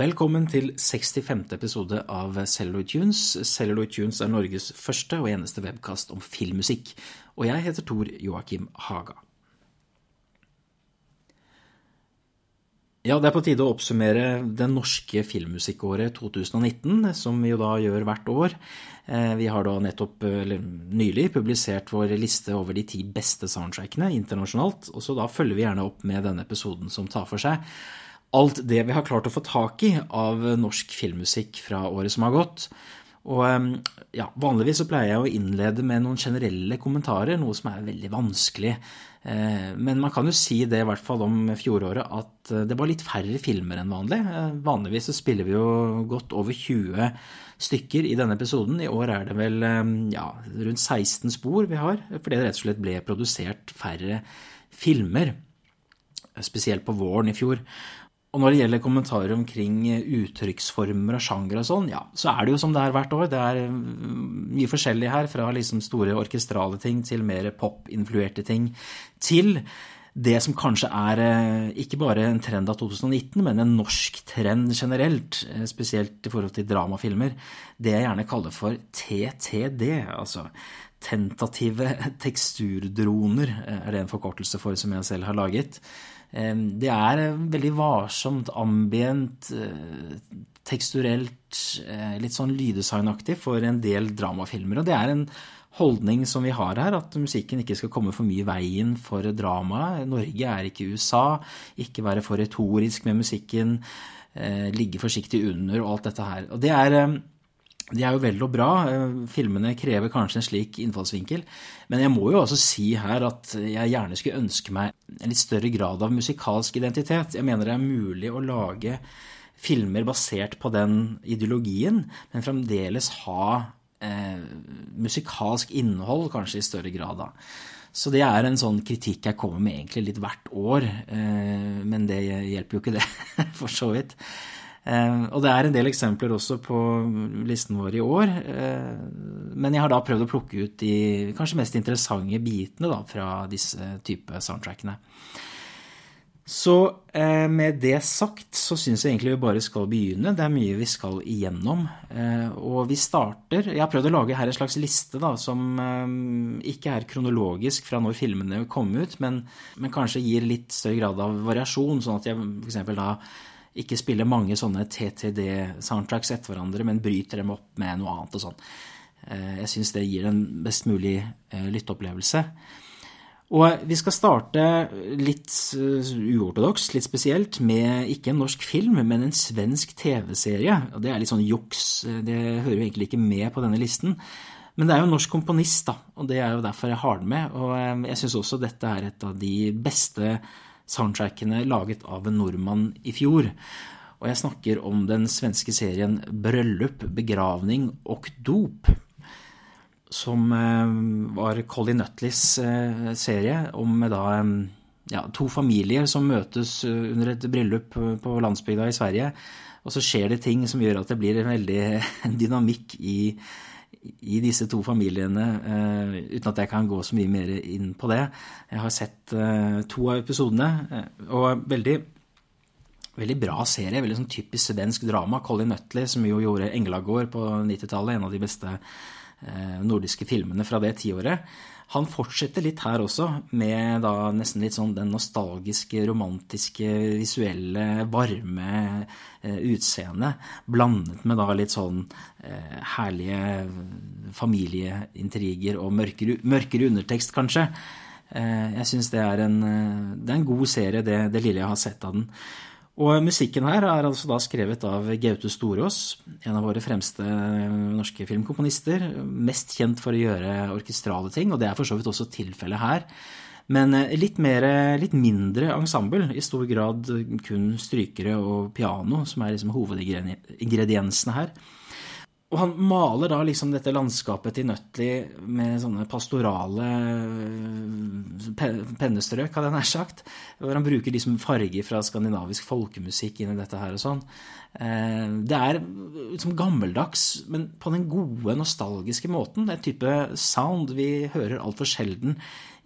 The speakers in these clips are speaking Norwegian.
Velkommen til 65. episode av Celluloid Tunes. Celluloid Tunes er Norges første og eneste webkast om filmmusikk, og jeg heter Tor Joakim Haga. Ja, det er på tide å oppsummere det norske filmmusikkåret 2019, som vi jo da gjør hvert år. Eh, vi har da nettopp, eller nylig, publisert vår liste over de ti beste soundtrackene internasjonalt, og så da følger vi gjerne opp med denne episoden som tar for seg alt det vi har klart å få tak i av norsk filmmusikk fra året som har gått. Og ja, Vanligvis så pleier jeg å innlede med noen generelle kommentarer, noe som er veldig vanskelig. Eh, men man kan jo si det i hvert fall om fjoråret at det var litt færre filmer enn vanlig. Eh, vanligvis så spiller vi jo godt over 20 stykker i denne episoden. I år er det vel ja, rundt 16 spor vi har, fordi det rett og slett ble produsert færre filmer. Spesielt på våren i fjor. Og når det gjelder kommentarer omkring uttrykksformer og sjanger og sånn, ja, så er det jo som det er hvert år. Det er mm, mye forskjellig her, fra liksom store orkestrale ting til mer pop-influerte ting, til det som kanskje er eh, ikke bare en trend av 2019, men en norsk trend generelt, eh, spesielt i forhold til dramafilmer, det jeg gjerne kaller for TTD, altså tentative teksturdroner, eh, er det en forkortelse for som jeg selv har laget. Det er veldig varsomt, ambient, eh, teksturelt, eh, litt sånn lyddesignaktig for en del dramafilmer. Og det er en holdning som vi har her, at musikken ikke skal komme for mye i veien for dramaet. Norge er ikke USA. Ikke være for retorisk med musikken. Eh, ligge forsiktig under og alt dette her. Og det er de er jo vel og bra. Eh, filmene krever kanskje en slik innfallsvinkel. Men jeg må jo også si her at jeg gjerne skulle ønske meg en litt større grad av musikalsk identitet. Jeg mener det er mulig å lage filmer basert på den ideologien, men fremdeles ha eh, musikalsk innhold kanskje i større grad. da. Så det er en sånn kritikk jeg kommer med egentlig litt hvert år, eh, men det hjelper jo ikke det, for så vidt. Eh, og det er en del eksempler også på listen vår i år. Eh, men jeg har da prøvd å plukke ut de kanskje mest interessante bitene da, fra disse type soundtrackene. Så eh, med det sagt så syns jeg egentlig vi bare skal begynne. Det er mye vi skal igjennom. Og vi starter Jeg har prøvd å lage her en slags liste da, som ikke er kronologisk fra når filmene kom ut, men, men kanskje gir litt større grad av variasjon, sånn at jeg f.eks. da ikke spiller mange sånne TTD-soundtracks etter hverandre, men bryter dem opp med noe annet og sånn. Eh, jeg syns det gir en best mulig eh, lytteopplevelse. Og vi skal starte litt eh, uortodoks, litt spesielt, med ikke en norsk film, men en svensk TV-serie. Og det er litt sånn juks, det hører jo egentlig ikke med på denne listen. Men det er jo en norsk komponist, da, og det er jo derfor jeg har den med. Og jeg syns også dette er et av de beste soundtrackene laget av en nordmann i fjor. Og jeg snakker om den svenske serien Bryllup, begravning og dop. Som eh, var Colin Nutleys eh, serie om da ja, to familier som møtes under et bryllup på landsbygda i Sverige. Og så skjer det ting som gjør at det blir en veldig dynamikk i, i disse to familiene, uh, uten at jeg kan gå så mye mer inn på det. Jeg har sett uh, to av episodene, uh, og veldig, veldig bra serie. Veldig sånn typisk svensk drama. Colin Nutley, som jo gjorde 'Englagård' på 90-tallet, en av de beste nordiske filmene fra det tiåret. Han fortsetter litt her også, med da nesten litt sånn den nostalgiske, romantiske, visuelle, varme eh, utseendet, blandet med da litt sånn eh, herlige familieintriger og mørkere, mørkere undertekst, kanskje. Eh, jeg syns det, eh, det er en god serie, det, det lille jeg har sett av den. Og musikken her er altså da skrevet av Gaute Storås, en av våre fremste norske filmkomponister. Mest kjent for å gjøre orkestrale ting, og det er for så vidt også tilfellet her. Men eh, litt, mer, litt mindre ensemble, i stor grad kun strykere og piano, som er liksom hovedingrediensene her. Og han maler da liksom dette landskapet til Nøtli med sånne pastorale pennestrøk, hadde jeg nær sagt. Hvor han bruker liksom farger fra skandinavisk folkemusikk inn i dette her og sånn. Eh, det er liksom gammeldags, men på den gode, nostalgiske måten. Det er en type sound vi hører altfor sjelden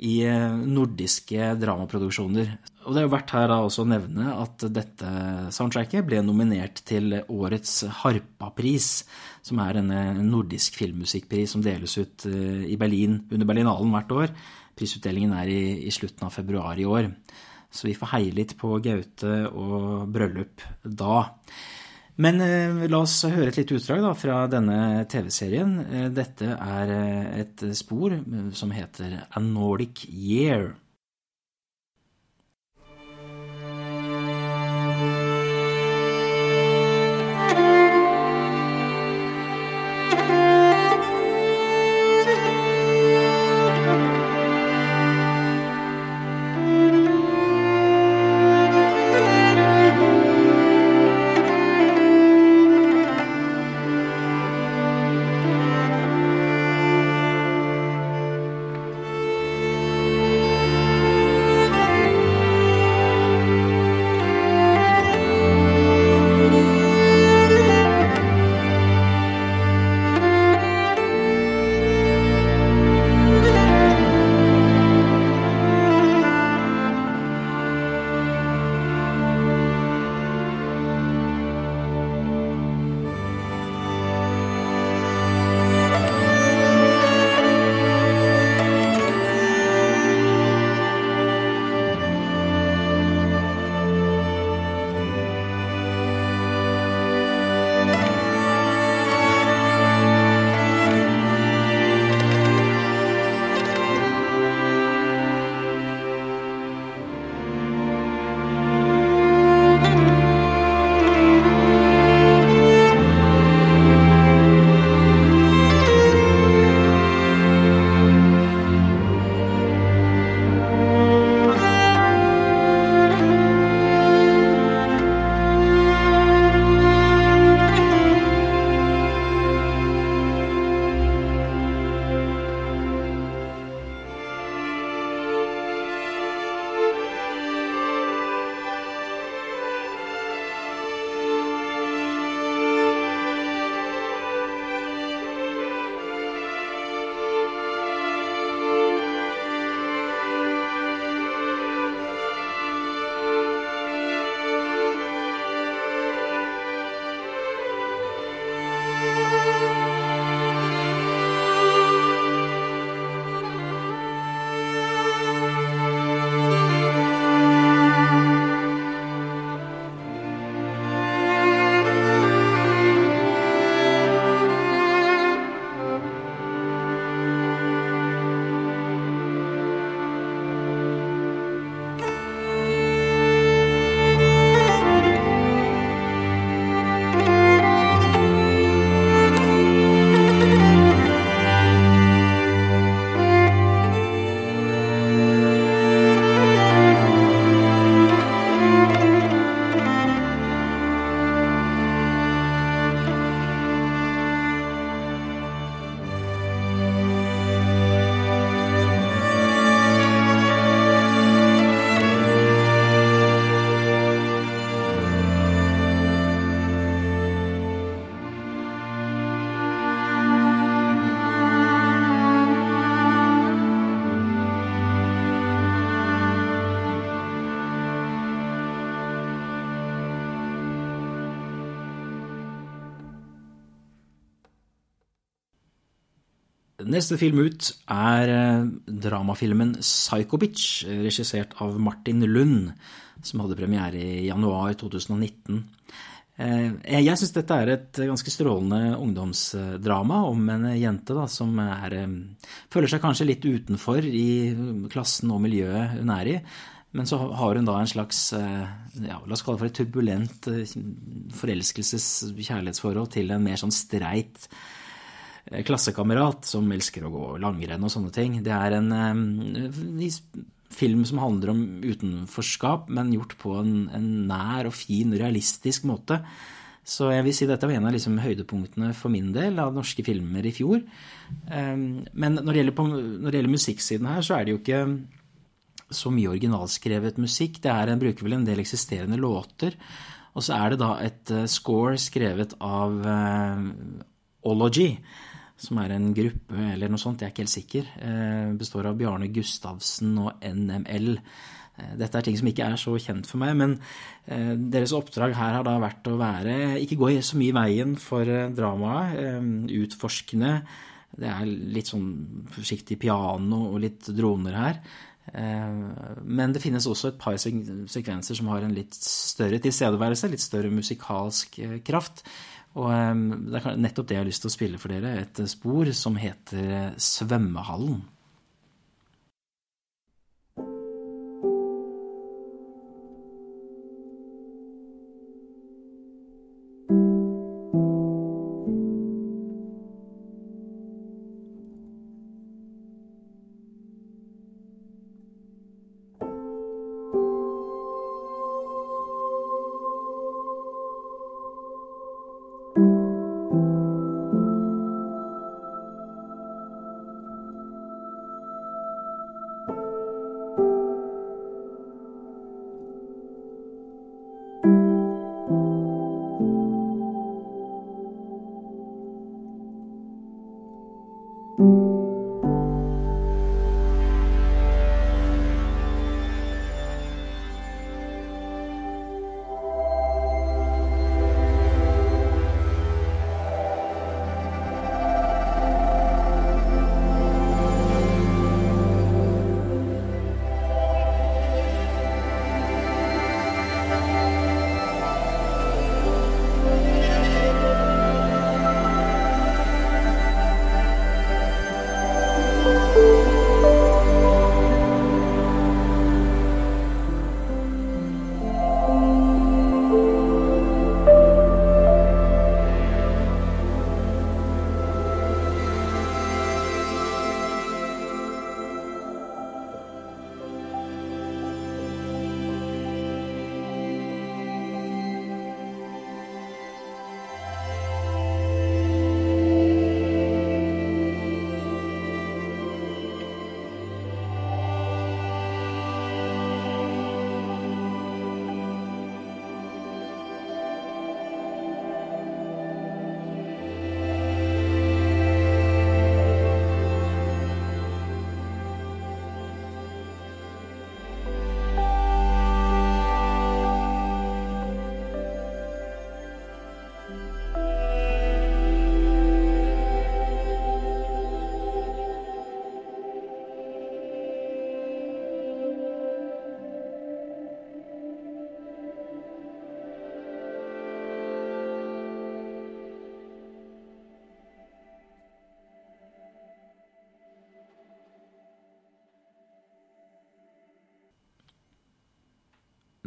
i nordiske dramaproduksjoner. Og det er jo verdt her da også å nevne at dette soundtracket ble nominert til årets Harpa-pris, som er en nordisk filmmusikkpris som deles ut eh, i Berlin under Berlinalen hvert år. Prisutdelingen er i, i slutten av februar i år. Så vi får heie litt på Gaute og bryllup da. Men eh, la oss høre et lite utdrag da, fra denne TV-serien. Eh, dette er eh, et spor som heter A Nordic Year. Neste film ut er eh, dramafilmen Psycho Bitch, regissert av Martin Lund, som hadde premiere i januar 2019. Eh, jeg syns dette er et ganske strålende ungdomsdrama om en jente da, som er, eh, føler seg kanskje litt utenfor i klassen og miljøet hun er i. Men så har hun da en slags ja, la oss kalle det for et turbulent forelskelses-kjærlighetsforhold til en mer sånn streit klassekamerat som elsker å gå langrenn og sånne ting. Det er en um, film som handler om utenforskap, men gjort på en, en, nær og fin, realistisk måte. Så jeg vil si dette var en av liksom høydepunktene for min del av norske filmer i fjor. Um, men når det, gjelder på, når det gjelder musikksiden her, så er det jo ikke så mye originalskrevet musikk. Det er, En bruker vel en del eksisterende låter. Og så er det da et score skrevet av Ology som er en gruppe eller noe sånt, jeg er ikke helt sikker. Består av Bjarne Gustavsen og NML. Dette er ting som ikke er så kjent for meg, men deres oppdrag her har da vært å være Ikke gå så mye i veien for dramaet, utforskende. Det er litt sånn forsiktig piano og litt droner her. Men det finnes også et par sekvenser som har en litt større tilstedeværelse, litt større musikalsk kraft. Og det er nettopp det jeg har lyst til å spille for dere, et spor som heter Svømmehallen.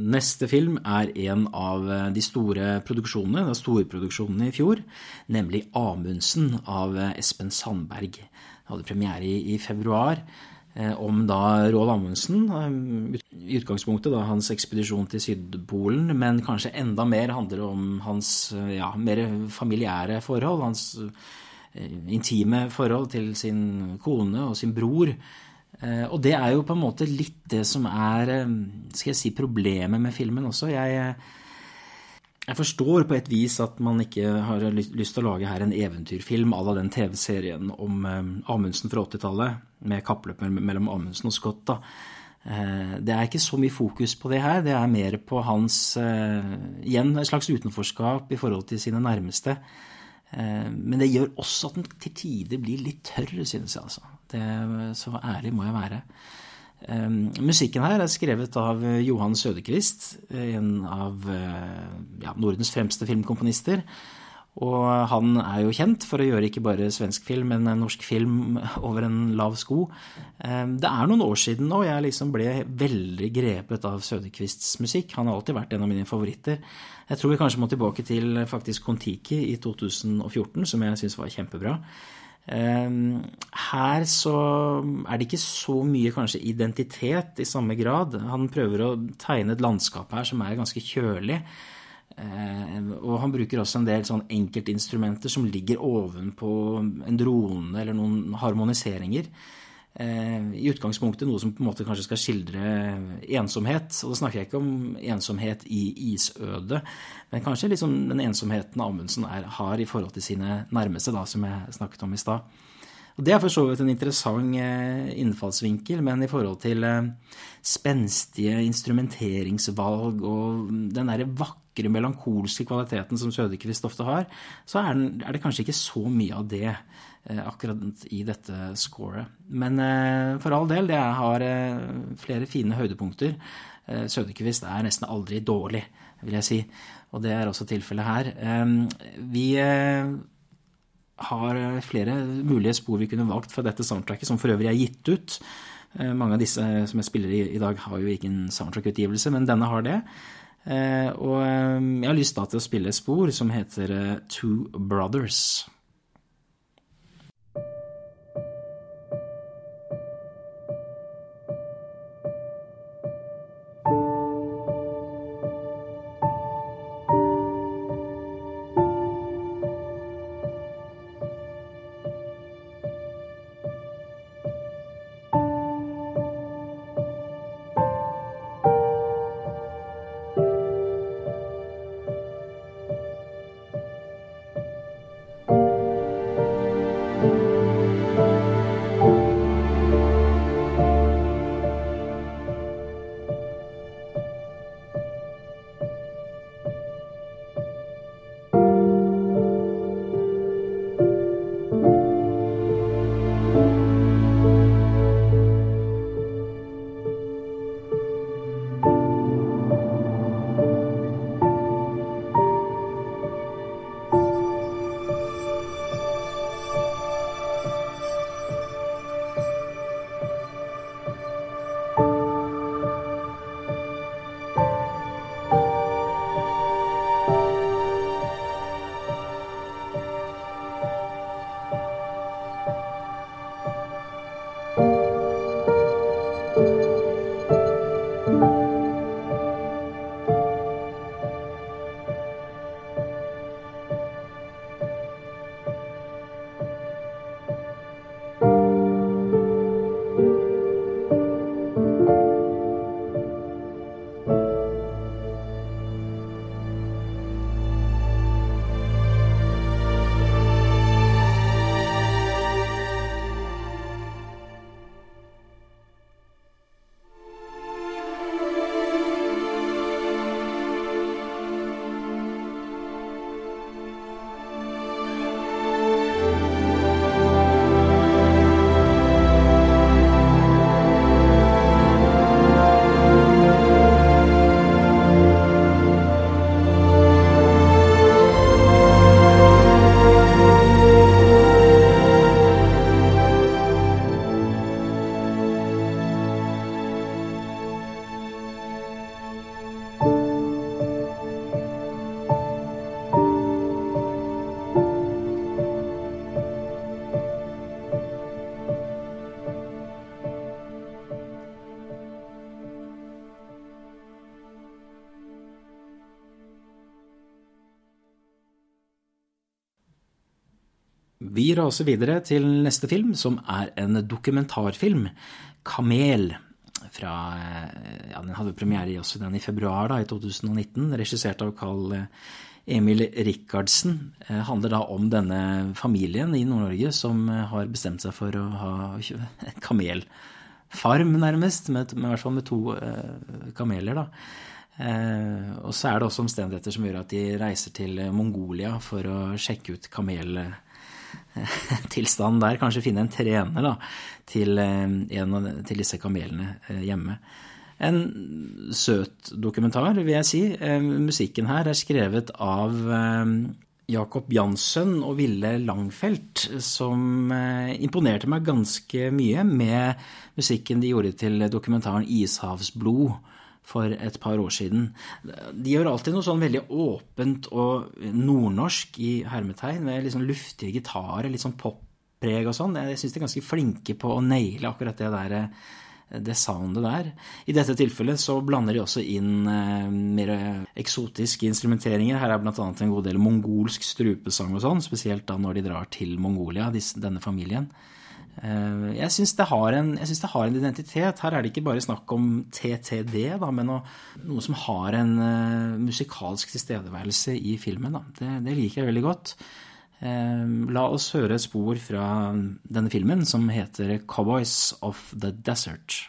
Neste film er en av eh, de store produksjonene, de storproduksjonene i fjor, nemlig Amundsen av eh, Espen Sandberg. Det hadde premiere i, februar eh, om da Roald Amundsen, i utgangspunktet da hans ekspedisjon til Sydpolen, men kanskje enda mer handler om hans ja, mer familiære forhold, hans intime forhold til sin kone og sin bror. Eh, og det er jo på en måte litt det som er eh, skal jeg si, problemet med filmen også. Jeg, eh, jeg forstår på et vis at man ikke har lyst til å lage her en eventyrfilm à la den TV-serien om Amundsen fra 80-tallet, med kappløp mellom Amundsen og Scott. da. Det er ikke så mye fokus på det her. Det er mer på hans Igjen et slags utenforskap i forhold til sine nærmeste. Men det gjør også at den til tider blir litt tørr, synes jeg. altså. Det, så ærlig må jeg være. Um, musikken her er skrevet av Johan Sødequist, en av ja, Nordens fremste filmkomponister. Og han er jo kjent for å gjøre ikke bare svensk film, men norsk film over en lav sko. Um, det er noen år siden nå jeg liksom ble veldig grepet av Sødekvists musikk. Han har alltid vært en av mine favoritter. Jeg tror vi kanskje må tilbake til faktisk Kon-Tiki i 2014, som jeg syns var kjempebra. Ehm, her så er det ikke så mye kanskje identitet i samme grad. Han prøver å tegne et landskap her som er ganske kjølig. Ehm, og han bruker også en del sånn enkeltinstrumenter som ligger ovenpå en drone eller noen harmoniseringer. I utgangspunktet noe som på en måte kanskje skal skildre ensomhet. Og da snakker jeg ikke om ensomhet i isødet, men kanskje liksom den ensomheten Amundsen er, har i forhold til sine nærmeste, da, som jeg snakket om i stad. Og Det er for så vidt en interessant innfallsvinkel, men i forhold til spenstige instrumenteringsvalg og den derre vakre, melankolske kvaliteten som Sødekvist ofte har, så er, det kanskje ikke så mye av det Eh, akkurat i dette scoret. Men eh, for all del, det har eh, flere fine høydepunkter. Sødekvist er nesten aldri dårlig, vil jeg si. Og det er også tilfellet her. Vi har flere mulige spor vi kunne valgt fra dette soundtracket, som for øvrig er gitt ut. Mange av disse som jeg spiller i dag, har jo ikke en soundtrack-utgivelse, men denne har det. Og jeg har lyst til å spille et spor som heter Two Brothers. Vi raser videre til neste film, som er en dokumentarfilm. 'Kamel'. Fra, ja, den hadde premiere i den i februar da, i 2019, regissert av Carl Emil Rikardsen. Eh, handler da om denne familien i Nord-Norge som har bestemt seg for å ha en kamelfarm, nærmest. Med, med, i hvert fall med to uh, kameler, da. Eh, og så er det også omstendigheter som gjør at de reiser til Mongolia for å sjekke ut kamel tilstanden der. Kanskje finne en trener da, til, eh, en til disse kamelene eh, hjemme. En søt dokumentar, vil jeg si. Eh, musikken her er skrevet av Jakob Jansson og Ville Langfelt, som imponerte meg ganske mye med musikken de gjorde til dokumentaren 'Ishavsblod' for et par år siden. De gjør alltid noe sånn veldig åpent og nordnorsk i hermetegn, med litt sånn luftige gitarer, litt sånn poppreg og sånn. Jeg syns de er ganske flinke på å naile akkurat det der det soundet der. I dette tilfellet så blander de også inn eh, mer eksotiske instrumenteringer. Her er bl.a. en god del mongolsk strupesang og sånn, spesielt da når de drar til Mongolia, denne familien. Eh, jeg syns det, det, har en identitet. Her er det ikke bare snakk om TTD, da, men noe, noe som har en uh, musikalsk tilstedeværelse i filmen. Det, det, liker jeg veldig godt. Uh, la oss høre et spor fra denne filmen som heter 'Cowboys of the Desert'.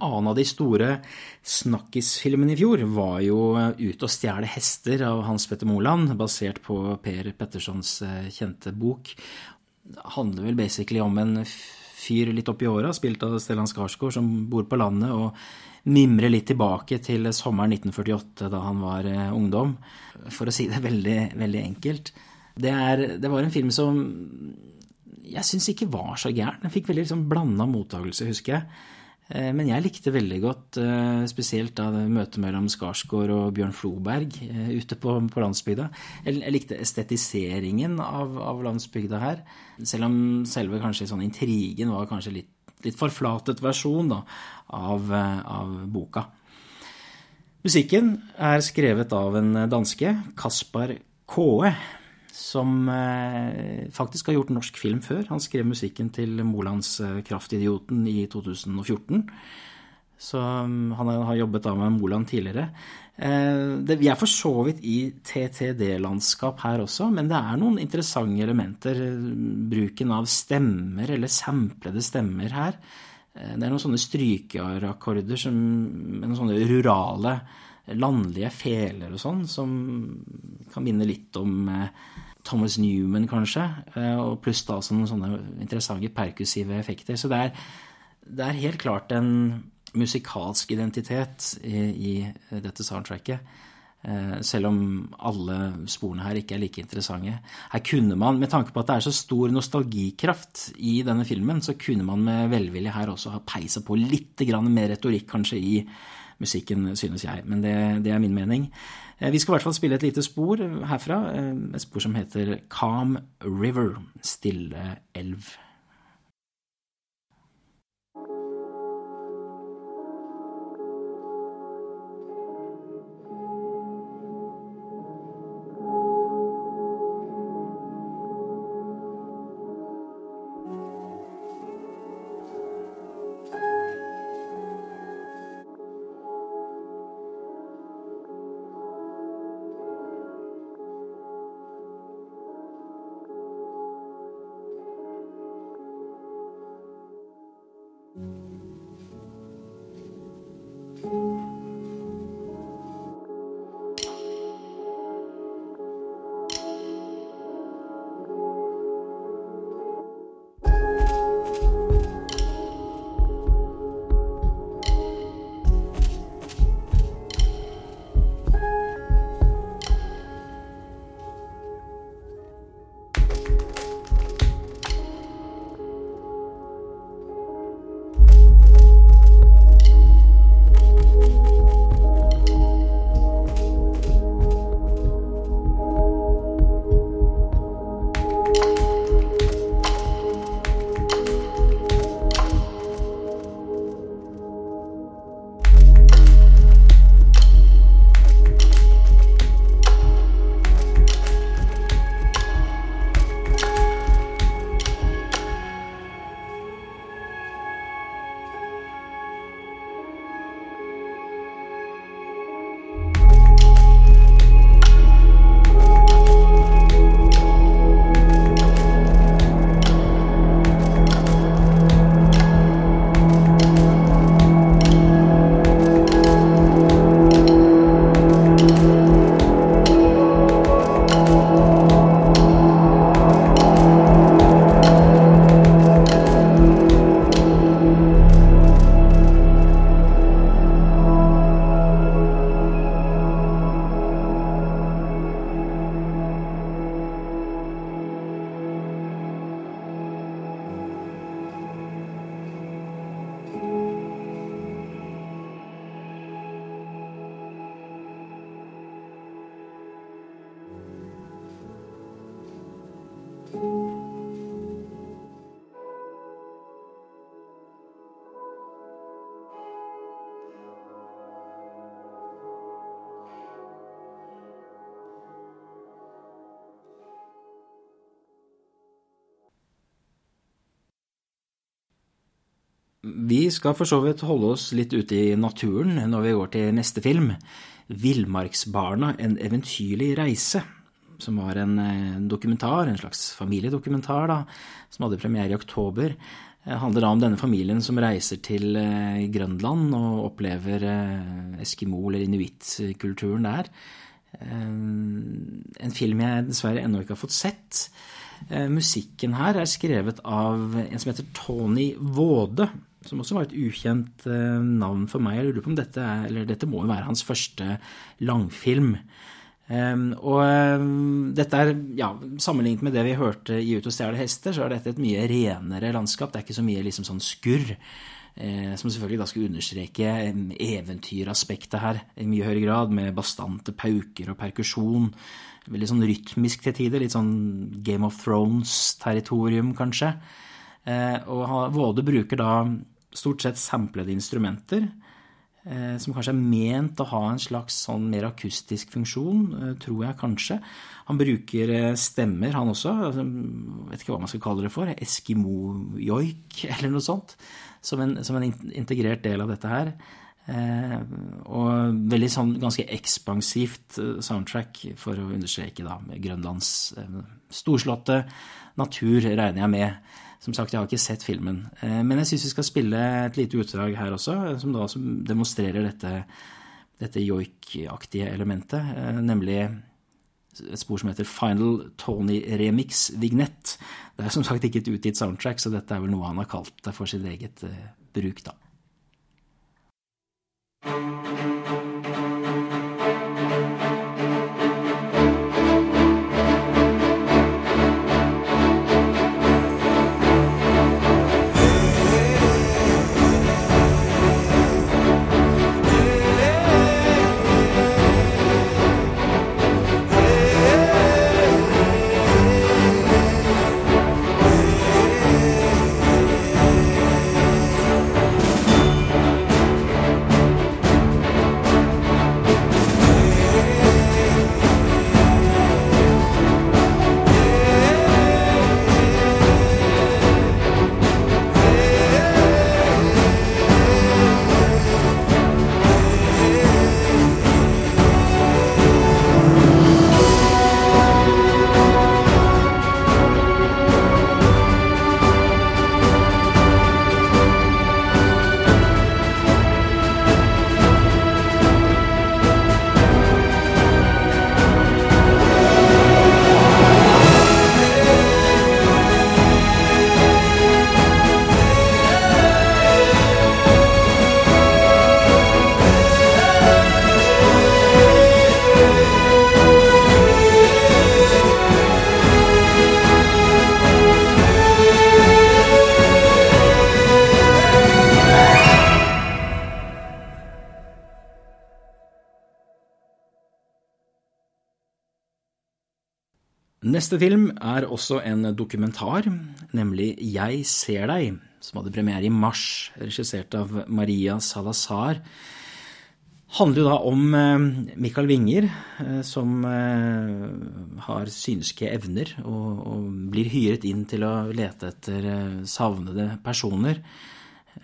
Av de store snakkisfilmene i fjor var jo Ut og stjele hester av Hans Petter Moland, basert på Per Pettersons eh, kjente bok. Det handler vel basically om en fyr litt oppi åra, spilt av Stellan Skarsgård, som bor på landet og mimrer litt tilbake til sommeren 1948, da han var eh, ungdom. For å si det veldig, veldig enkelt. Det, er, det var en film som jeg syns ikke var så gæren. Den fikk veldig liksom blanda mottakelse, husker jeg. Eh, men jeg likte veldig godt eh, spesielt da møtet mellom Skarsgård og Bjørn Floberg eh, ute på, på landsbygda. Jeg, likte estetiseringen av, av, landsbygda her. Selv om selve kanskje sånn intrigen var kanskje litt, litt forflatet versjon da, av, av boka. Musikken er skrevet av en danske, Kaspar Kåe som eh, faktisk har gjort norsk film før. Han skrev musikken til Molands eh, 'Kraftidioten' i 2014. Så mm, han har jobbet da med Moland tidligere. Eh, vi er for så vidt i TTD-landskap her også, men det er noen interessante elementer. Bruken av stemmer, eller samplede stemmer her. Det er noen sånne strykeakkorder noen sånne rurale, landlige feler og sånn, som kan minne litt om Thomas Newman, kanskje, eh, og pluss da også noen sånne interessante perkussive effekter. Så det er, det er helt klart en musikalsk identitet i, i dette soundtracket. Eh, selv om alle sporene her ikke er like interessante. Her kunne man, med tanke på at det er så stor nostalgikraft i denne filmen, så kunne man med velvilje her også ha peisa på litt mer retorikk kanskje i musikken, synes jeg. Men det, det er min mening. Eh, vi skal i hvert fall spille et lite spor herfra. Eh, et spor som heter Calm River, stille elv. Vi skal for så vidt holde oss litt ute i naturen når vi går til neste film. 'Villmarksbarna en eventyrlig reise', som var en eh, dokumentar, en slags familiedokumentar, da, som hadde premiere i oktober. Det handler da om denne familien som reiser til eh, Grønland og opplever eh, eskimo- eller inuittkulturen der. En film jeg dessverre ennå ikke har fått sett. Musikken her er skrevet av en som heter Tony Våde, som også var et ukjent eh, navn for meg. Jeg lurer på om dette er, eller dette må jo være hans første langfilm. Um, og um, dette er, ja, Sammenlignet med det vi hørte i Ut og stjele hester, så er dette et mye renere landskap. Det er ikke så mye liksom sånn skurr. Eh, som selvfølgelig da skal understreke eventyraspektet her i mye høyere grad, med bastante pauker og perkusjon. Veldig sånn rytmisk til tider. Litt sånn Game of Thrones-territorium, kanskje. Eh, og Våde bruker da stort sett samplede instrumenter. Eh, som kanskje er ment å ha en slags sånn mer akustisk funksjon, eh, tror jeg kanskje. Han bruker eh, stemmer, han også. Altså, vet ikke hva man skal kalle det for. Eskimo-joik, eller noe sånt. Som en, som en, integrert del av dette her. Og veldig sånn ganske ekspansivt soundtrack, for å understreke da, Grønlands storslåtte natur, regner jeg med. Som sagt, jeg har ikke sett filmen. Eh, men jeg syns vi skal spille et lite utdrag her også, som da demonstrerer dette, dette joik-aktige elementet. Eh, nemlig et spor som heter Final Tony Remix Vignett. Det er som sagt ikke et utgitt soundtrack, så dette er vel noe han har kalt det for sitt eget eh, bruk, da. Neste film er også en dokumentar, nemlig Jeg ser deg, som hadde premiere i mars, regissert av Maria Salazar. Handler jo da om eh, Michael Winger, eh, som eh, har synske evner og, og blir hyret inn til å lete etter savnede personer.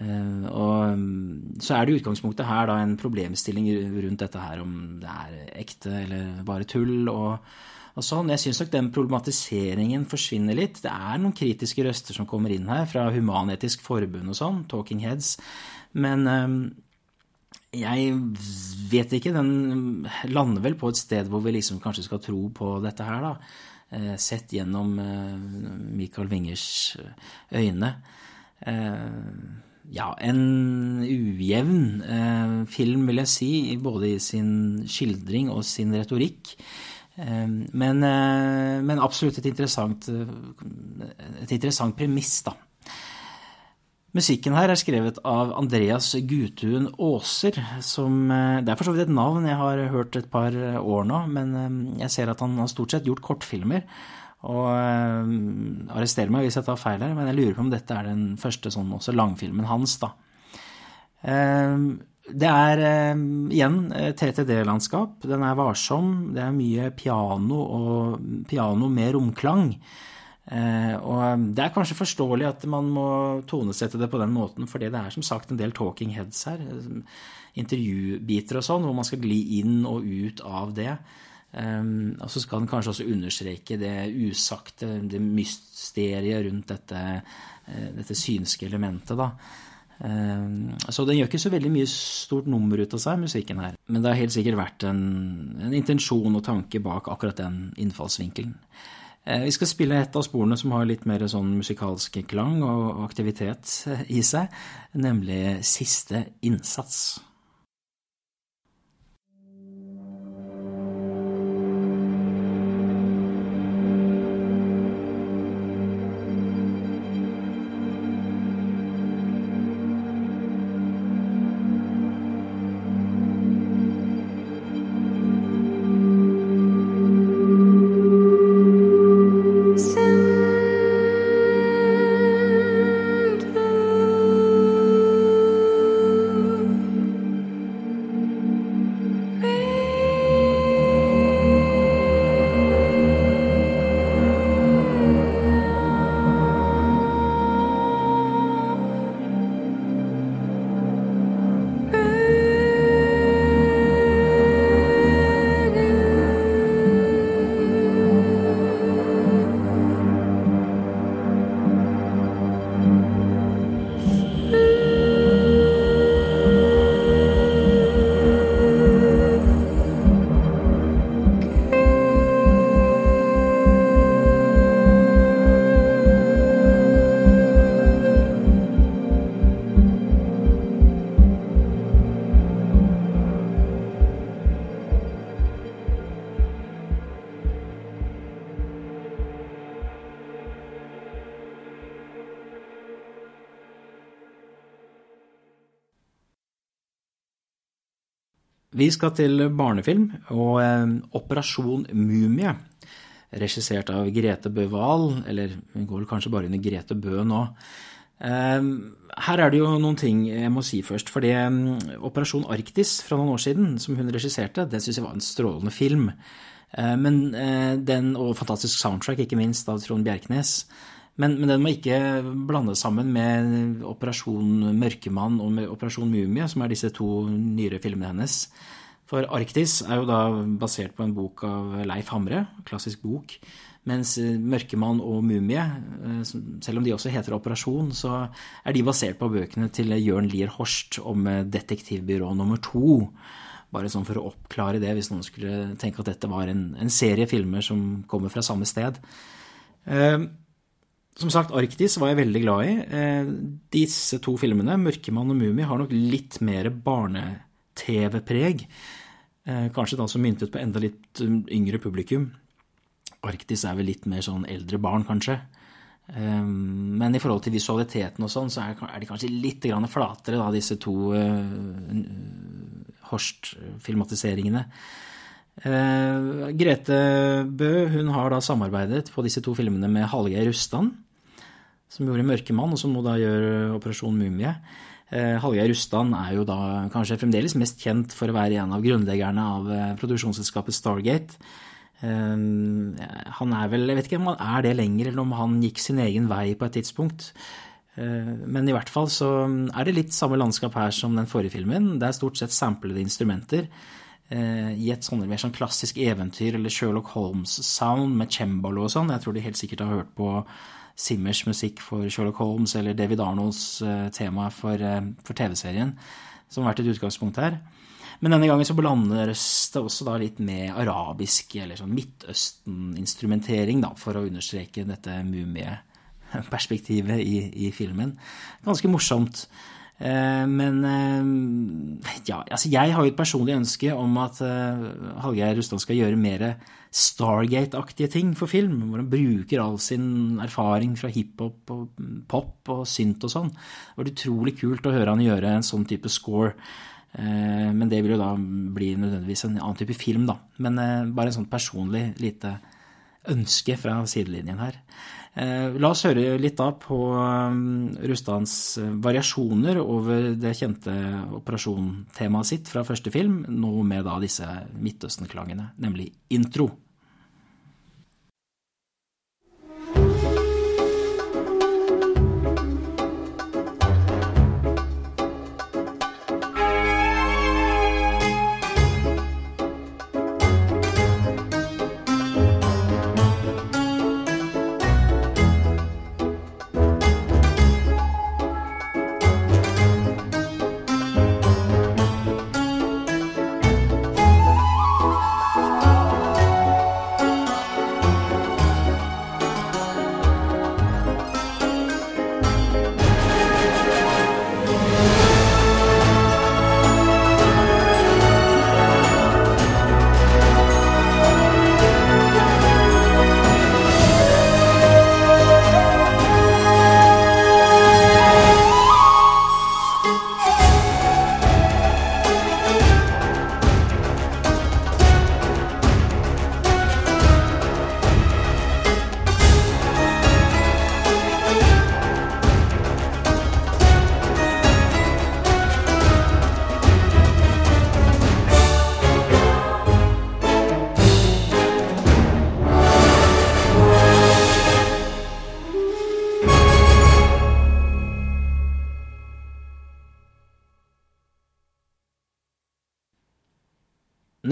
Og mm, så er det i utgangspunktet her da en problemstilling rundt dette her, om det er ekte eller bare tull. og og sånn. Jeg syns nok den problematiseringen forsvinner litt. Det er noen kritiske røster som kommer inn her, fra Human-Etisk Forbund og sånn, Talking Heads. Men øh, jeg vet ikke. Den lander vel på et sted hvor vi liksom kanskje skal tro på dette her, da. Eh, sett gjennom eh, Michael Wingers øyne. Eh, ja, en ujevn film, vil jeg si, både i sin skildring og sin retorikk. Ehm, men, eh, men, absolutt et interessant, eh, et interessant premiss, da. Musikken her er skrevet av Andreas Gutun Aaser, som eh, Det er for så vidt et navn jeg har hørt et par år nå, men jeg ser at han har stort sett gjort kortfilmer. Og arrester meg hvis jeg tar feil her, men jeg lurer på om dette er den første sånn også langfilmen hans, da. Ehm, det er eh, igjen TTD-landskap. Den er varsom. Det er mye piano og piano med romklang. Og det er kanskje forståelig at man må tonesette det på den måten, fordi det er som sagt en del talking heads her. Intervjubiter og sånn, hvor man skal gli inn og ut av det. Og så skal den kanskje også understreke det usagte, det mysteriet rundt dette, dette synske elementet, da. Um, så den gjør ikke så veldig mye stort nummer ut av seg, musikken her. Men det har helt sikkert vært en, en intensjon og tanke bak akkurat den innfallsvinkelen. Uh, vi skal spille et av sporene som har litt mer sånn musikalsk klang og aktivitet i seg, nemlig Siste innsats. Vi skal til barnefilm og eh, Operasjon Mumie. Regissert av Grete Bø Wahl, eller hun går vel kanskje bare under Grete Bø nå. Eh, her er det jo noen ting jeg må si først. fordi eh, Operasjon Arktis fra noen år siden, som hun regisserte, det syns jeg var en strålende film. Men den, og fantastisk soundtrack, ikke minst, av Trond Bjerknes. Men, men, den må ikke blandes sammen med Operasjon Mørkemann og Operasjon Mumie, som er disse to nyere filmene hennes. For Arktis er jo da basert på en bok av Leif Hamre, klassisk bok. Mens Mørkemann og Mumie, eh, selv om de også heter Operasjon, så er de basert på bøkene til Jørn Lier Horst om Detektivbyrå nummer to. Bare sånn for å oppklare det, hvis noen skulle tenke at dette var en, en serie filmer som kommer fra samme sted. Uh, som sagt, Arktis var jeg veldig glad i. Eh, disse to filmene, 'Mørkemann' og 'Mumie', har nok litt mer barne-TV-preg. Eh, kanskje da som myntet på enda litt um, yngre publikum. Arktis er vel litt mer sånn eldre barn, kanskje. Eh, men i forhold til visualiteten og sånn, så er de kanskje litt flatere, da, disse to Horst-filmatiseringene. Uh, Grete Bø hun har da samarbeidet på disse to filmene med Hallgeir Rustan, som gjorde 'Mørkemann', og som nå da gjør 'Operasjon Mumie'. Uh, Hallgeir Rustan er jo da kanskje fremdeles mest kjent for å være en av grunnleggerne av uh, produksjonsselskapet Stargate. han er vel Jeg vet ikke om han er det lenger, eller om han gikk sin egen vei på et tidspunkt. Men i hvert fall så er det litt samme landskap her som den forrige filmen. Det er stort sett samplede instrumenter. Eh, i et sånn mer sånn klassisk eventyr eller Sherlock Holmes-sound med cembalo og sånn. Jeg tror de helt sikkert har hørt på Simmers musikk for Sherlock Holmes eller David Arnolds eh, tema for, eh, for TV-serien, som har vært et utgangspunkt her. Men denne gangen så blandes det også da litt med arabisk eller sånn Midtøsten-instrumentering, for å understreke dette mumieperspektivet i, i filmen. Ganske morsomt. Eh, men ja, altså jeg har jo et personlig ønske om at Hallgeir Rustad skal gjøre mer Stargate-aktige ting for film, hvor han bruker all sin erfaring fra hiphop og pop og synt og sånn. Det var utrolig kult å høre han gjøre en sånn type score. Men det vil jo da bli nødvendigvis en annen type film, da. Men bare en sånn personlig lite ønske fra sidelinjen her. Eh, la oss høre litt da på um, Rustans eh, variasjoner over det kjente operasjontemaet sitt fra første film, nå med da disse Midtøsten-klangene, nemlig intro.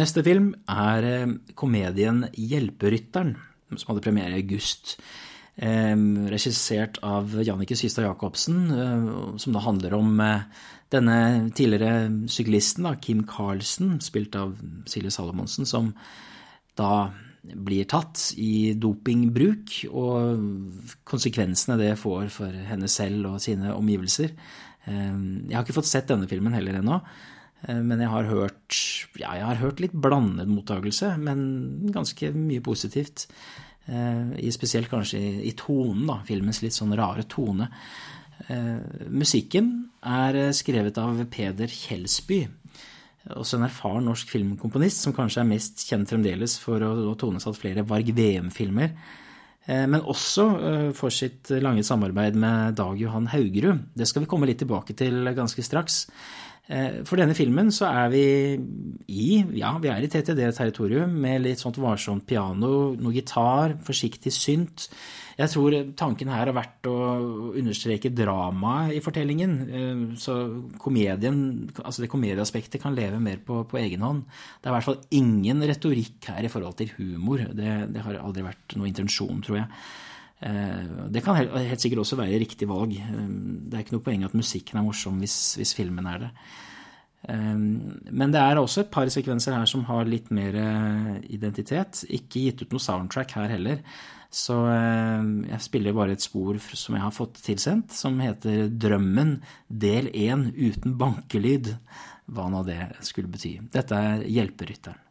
Neste film er eh, komedien Hjelperytteren, som hadde premiere i august. Eh, regissert av Jannicke Systad Jacobsen, eh, som da handler om denne tidligere syklisten, da, Kim Carlsen, spilt av Silje Salomonsen, som da blir tatt i dopingbruk, og konsekvensene det får for henne selv og sine omgivelser. Jeg har ikke fått sett denne filmen heller ennå. Eh, men jeg har hørt, ja, jeg har hørt litt blandet mottakelse, men ganske mye positivt. Eh, I spesielt kanskje i tonen, da, filmens litt sånn rare tone. Eh, musikken er skrevet av Peder Kjelsby, også en erfaren norsk filmkomponist som kanskje er mest kjent fremdeles for å ha tonesatt flere Varg VM-filmer. Men også for sitt lange samarbeid med Dag Johan Haugerud. Det skal vi komme litt tilbake til ganske straks. Eh, for denne filmen så er vi i ja, vi er i TTD-territorium med litt sånt varsomt piano, noe gitar, forsiktig synt. Jeg tror tanken her har vært å understreke dramaet i fortellingen. Eh, så komedien, altså det komedieaspektet kan leve mer på, på egen hånd. Det er i hvert fall ingen retorikk her i forhold til humor. Det, det har aldri vært noe intensjon, tror jeg. Eh, det kan helt sikkert også være riktig valg. Eh, det er ikke noe poeng at musikken er morsom hvis, hvis, filmen er det. Eh, men det er også et par sekvenser her som har litt mer identitet. Ikke gitt ut noe soundtrack her heller. Så jeg spiller bare et spor som jeg har fått tilsendt, som heter Drømmen del 1 uten bankelyd. Hva nå det skulle bety. Dette er Hjelperytteren.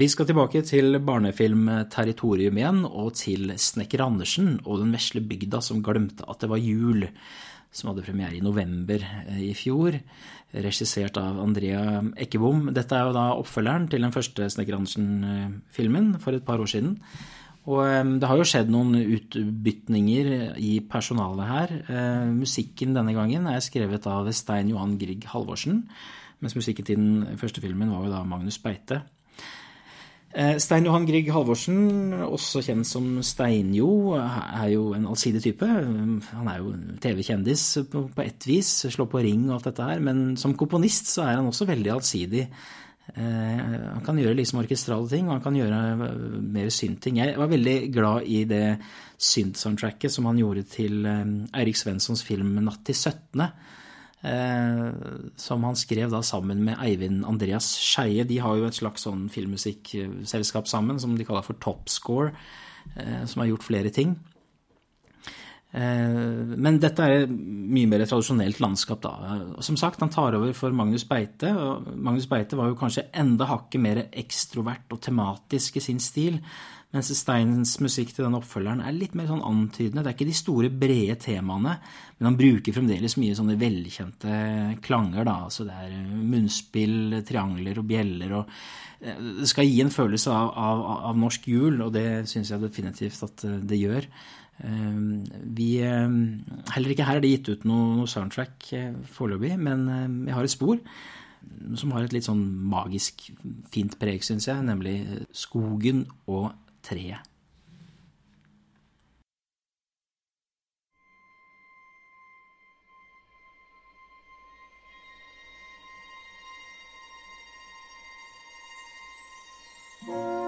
Vi skal tilbake til barnefilmterritorium igjen, og til Snekker Andersen og Den vesle bygda som glemte at det var jul, som hadde premiere i november eh, i fjor, regissert av Andrea Ekkebom. Dette er jo da oppfølgeren til den første Snekker Andersen-filmen for et par år siden. Og eh, det har jo skjedd noen utbytninger i personalet her. Eh, musikken denne gangen er skrevet av Stein Johan Grieg Halvorsen, mens musikken til den første filmen var jo da Magnus Beite. Eh, Stein Johan Grieg Halvorsen, også kjent som Steinjo, er jo en allsidig type. Han er jo TV-kjendis på, ett vis, slår på ring og alt dette her. Men som komponist så er han også veldig allsidig. Eh, han kan gjøre liksom orkestrale ting, og han kan gjøre eh, mer synt-ting. Jeg var veldig glad i det synt-soundtracket som han gjorde til Eirik Svenssons film 'Natt til 17'. som han skrev da sammen med Eivind Andreas Skeie. De har jo et slags sånn filmmusikkselskap sammen som de kaller for Topscore, som har gjort flere ting. Men dette er mye mer et tradisjonelt landskap, da. Som sagt, han tar over for Magnus Beite. og Magnus Beite var jo kanskje enda hakket mer ekstrovert og tematisk i sin stil. Mens Steins musikk til den oppfølgeren er litt mer sånn antydende. Det er ikke de store, brede temaene, men han bruker fremdeles mye sånne velkjente klanger. da, altså Det er munnspill, triangler og bjeller. og eh, Det skal gi en følelse av, av, av norsk jul, og det syns jeg definitivt at eh, det gjør. Eh, vi, heller ikke her er det gitt ut noe, noe soundtrack foreløpig, men jeg har et spor som har et litt sånn magisk fint preg, syns jeg, nemlig skogen og treet. thank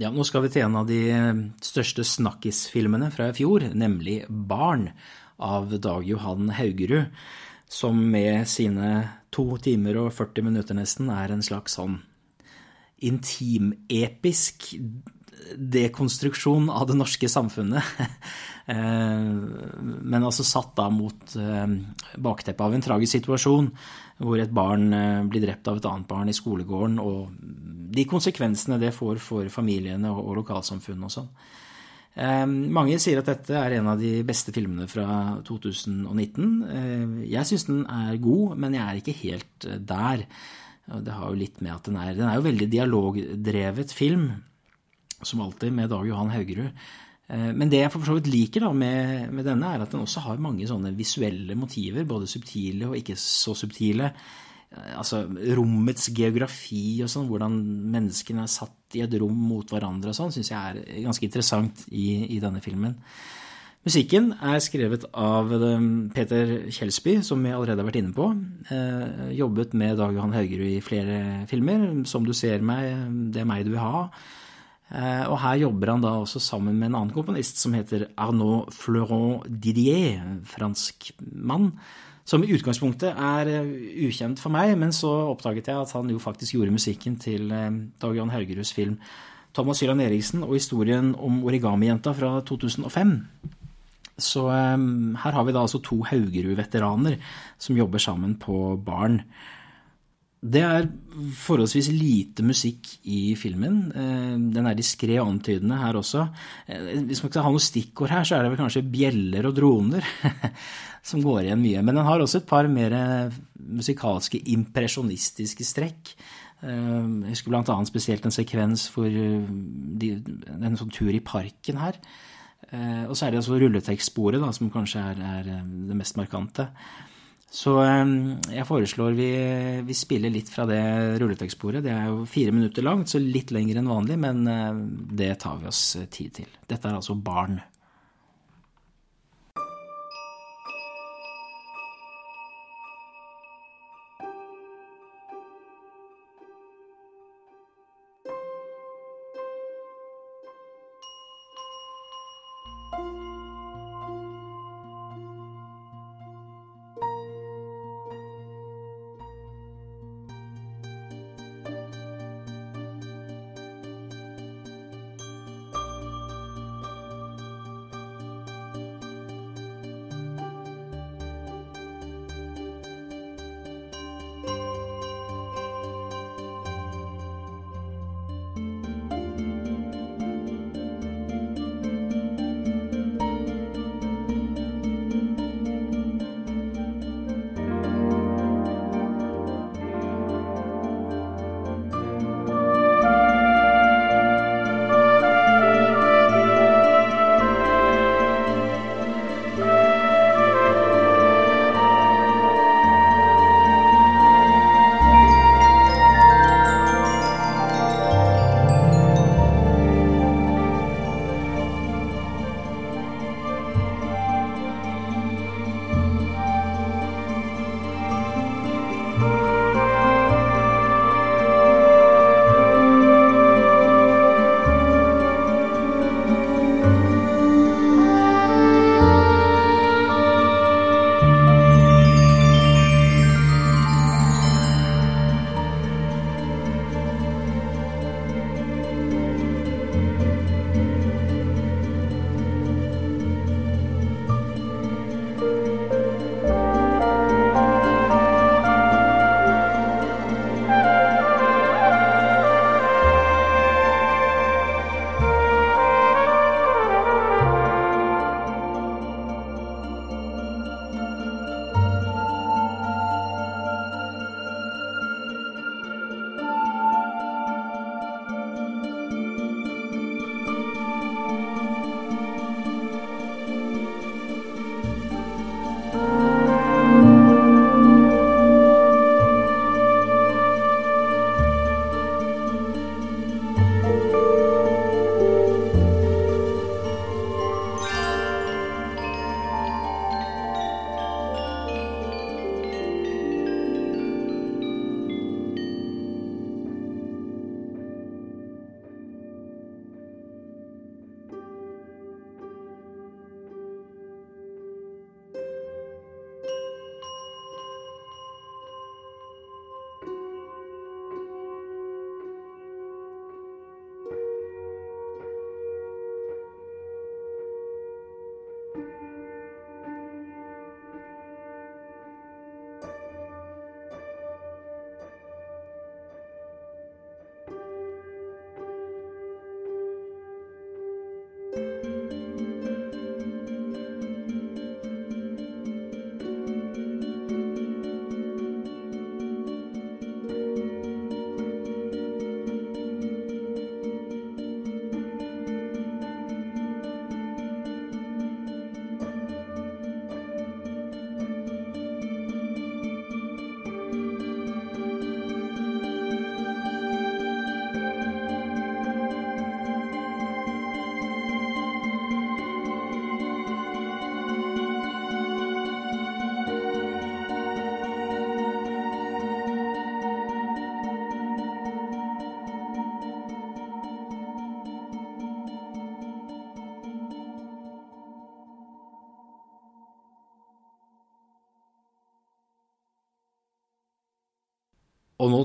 Ja, nå skal vi til en av de eh, største snakkisfilmene fra i fjor, nemlig Barn av Dag Johan Haugerud, som med sine to timer og 40 minutter nesten er en slags sånn intimepisk dekonstruksjon av det norske samfunnet. Eh, men altså satt da mot eh, bakteppet av en tragisk situasjon hvor et barn blir drept av et annet barn i skolegården, og de konsekvensene det får for familiene og, lokalsamfunnet og sånn. Mange sier at dette er en av de beste filmene fra 2019. Ehm, jeg syns den er god, men jeg er ikke helt eh, der. Det har jo litt med at den er Den er jo veldig dialogdrevet film, som alltid, med Dag Johan Haugerud. Ehm, men det jeg for så vidt liker da med, med, denne, er at den også har mange sånne visuelle motiver, både subtile og ikke så subtile. Eh, altså rommets geografi og sånn, hvordan menneskene er satt i et rom mot hverandre og sånn, syns jeg er ganske interessant i, i, denne filmen. Musikken er skrevet av eh, Peter Kjelsby, som vi allerede har vært inne på. Eh, jobbet med Dag Johan Haugerud i flere filmer. 'Som du ser meg', 'Det er meg du vil ha'. Eh, og her jobber han da også sammen med en annen komponist som heter Arnaud Fleuron Didier, fransk mann som i utgangspunktet er eh, ukjent for meg, men så oppdaget jeg at han jo faktisk gjorde musikken til eh, Dag Jan Haugeruds film 'Thomas Hylland Eriksen' og historien om Origami-jenta fra 2005. Så her har vi da altså to Haugerud-veteraner som jobber sammen på Barn. Det er forholdsvis lite musikk i filmen. Eh, den er diskré og antydende her også. Eh, hvis man skal ha noe stikkord her, så er det vel kanskje bjeller og droner som går igjen mye. Men den har også et par mer musikalske, impresjonistiske strekk. Jeg husker annet spesielt en sekvens for en sånn tur i parken her. Og så er det altså rulletekstsporet som kanskje er det mest markante. Så jeg foreslår vi, vi spiller litt fra det rulletekstbordet. Det er jo fire minutter langt, så litt lenger enn vanlig, men eh, det tar vi oss tid til. Dette er altså Barn.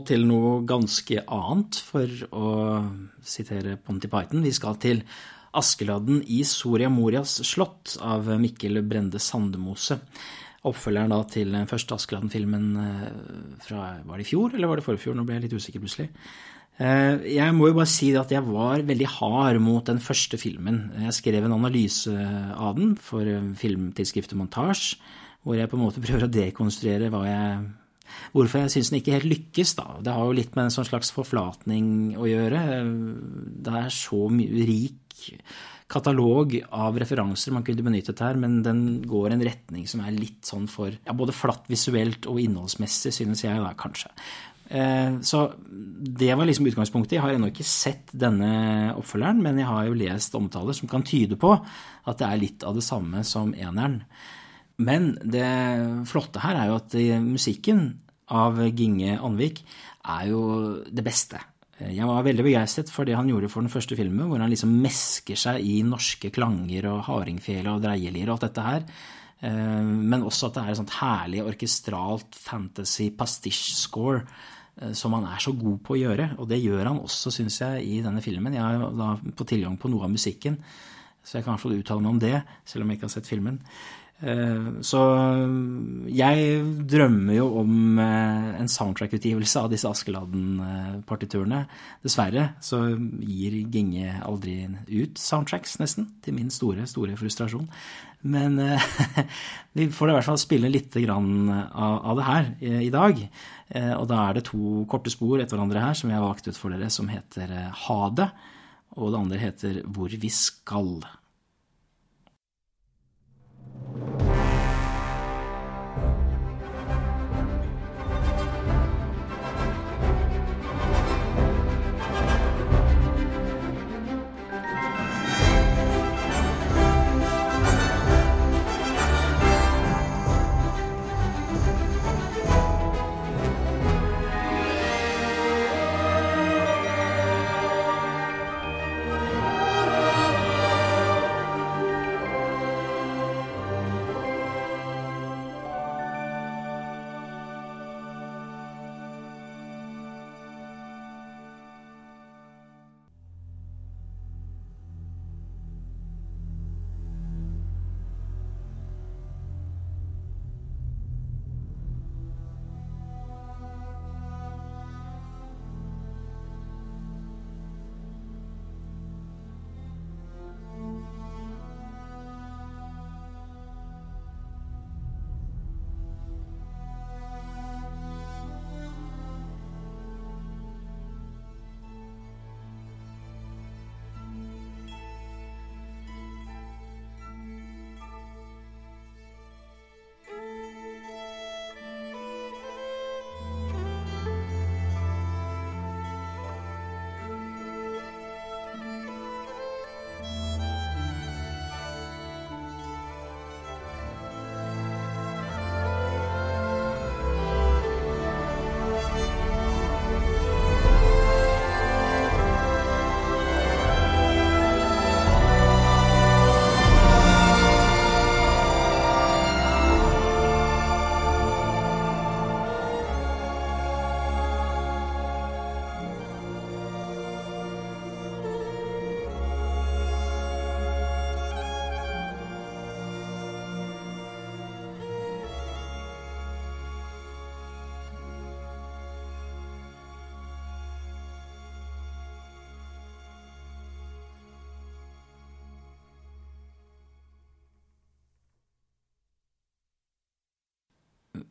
Til noe ganske annet, for å sitere Ponty Python. Vi skal til Askeladden i Soria Morias slott av Mikkel Brende Sandemose. oppfølgeren da til den første Askeladden-filmen fra Var det i fjor, eller var det forfjor? Nå ble jeg litt usikker plutselig. Jeg må jo bare si at jeg var veldig hard mot den første filmen. Jeg skrev en analyse av den for filmtidsskriftet Montasj, hvor jeg på en måte prøver å dekonstruere hva jeg Hvorfor jeg syns den ikke helt lykkes, da. Det har jo litt med en sånn slags forflatning å gjøre. Det er så rik katalog av referanser man kunne benyttet her, men den går en retning som er litt sånn for ja, både flatt visuelt og innholdsmessig, synes jeg da, kanskje. Eh, så det var liksom utgangspunktet. Jeg har ennå ikke sett denne oppfølgeren, men jeg har jo lest omtaler som kan tyde på at det er litt av det samme som eneren. Men det flotte her er jo at musikken av Ginge Anvik er jo det beste. Jeg var veldig begeistret for det han gjorde for den første filmen, hvor han liksom mesker seg i norske klanger og hardingfele og dreielier og alt dette her. Eh, men også at det er et sånt herlig orkestralt fantasy pastiche-score eh, som han er så god på å gjøre. Og det gjør han også, syns jeg, i denne filmen. Jeg har da på tilgang på noe av musikken, så jeg kan i hvert fall uttale meg om det, selv om jeg ikke har sett filmen. Eh, så jeg drømmer jo om eh, en soundtrack-utgivelse av disse Askeladden-partiturene. Dessverre så gir Ginge aldri ut soundtracks, nesten, til min store, store frustrasjon. Men eh, vi får i hvert fall spille litt av det her i dag. Og da er det to korte spor etter hverandre her som jeg har valgt ut for dere, som heter Ha det, og det andre heter Hvor vi skal. Thank you.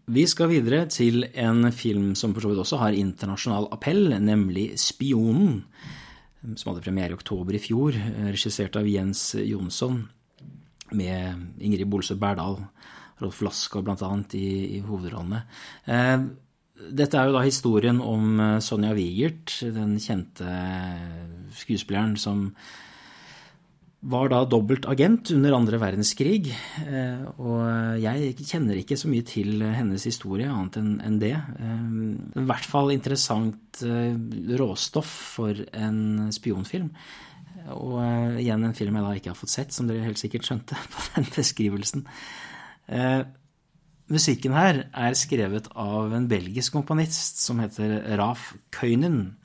Vi skal videre til en film som for så vidt også har internasjonal appell, nemlig Spionen, som hadde premiere i oktober i fjor, regissert av Jens Jonsson, med Ingrid Bolsø Berdal, Rolf Laskov bl.a. I, i hovedrollene. Eh, dette er jo da historien om Sonja Wigert, den kjente skuespilleren som var da dobbelt agent under andre verdenskrig. Eh, og jeg kjenner ikke så mye til hennes historie annet enn det. Eh, I hvert fall interessant eh, råstoff for en spionfilm. Og igjen en film jeg da ikke har fått sett, som dere helt sikkert skjønte på den beskrivelsen. Musikken her er skrevet av en belgisk komponist som heter Raf Køynen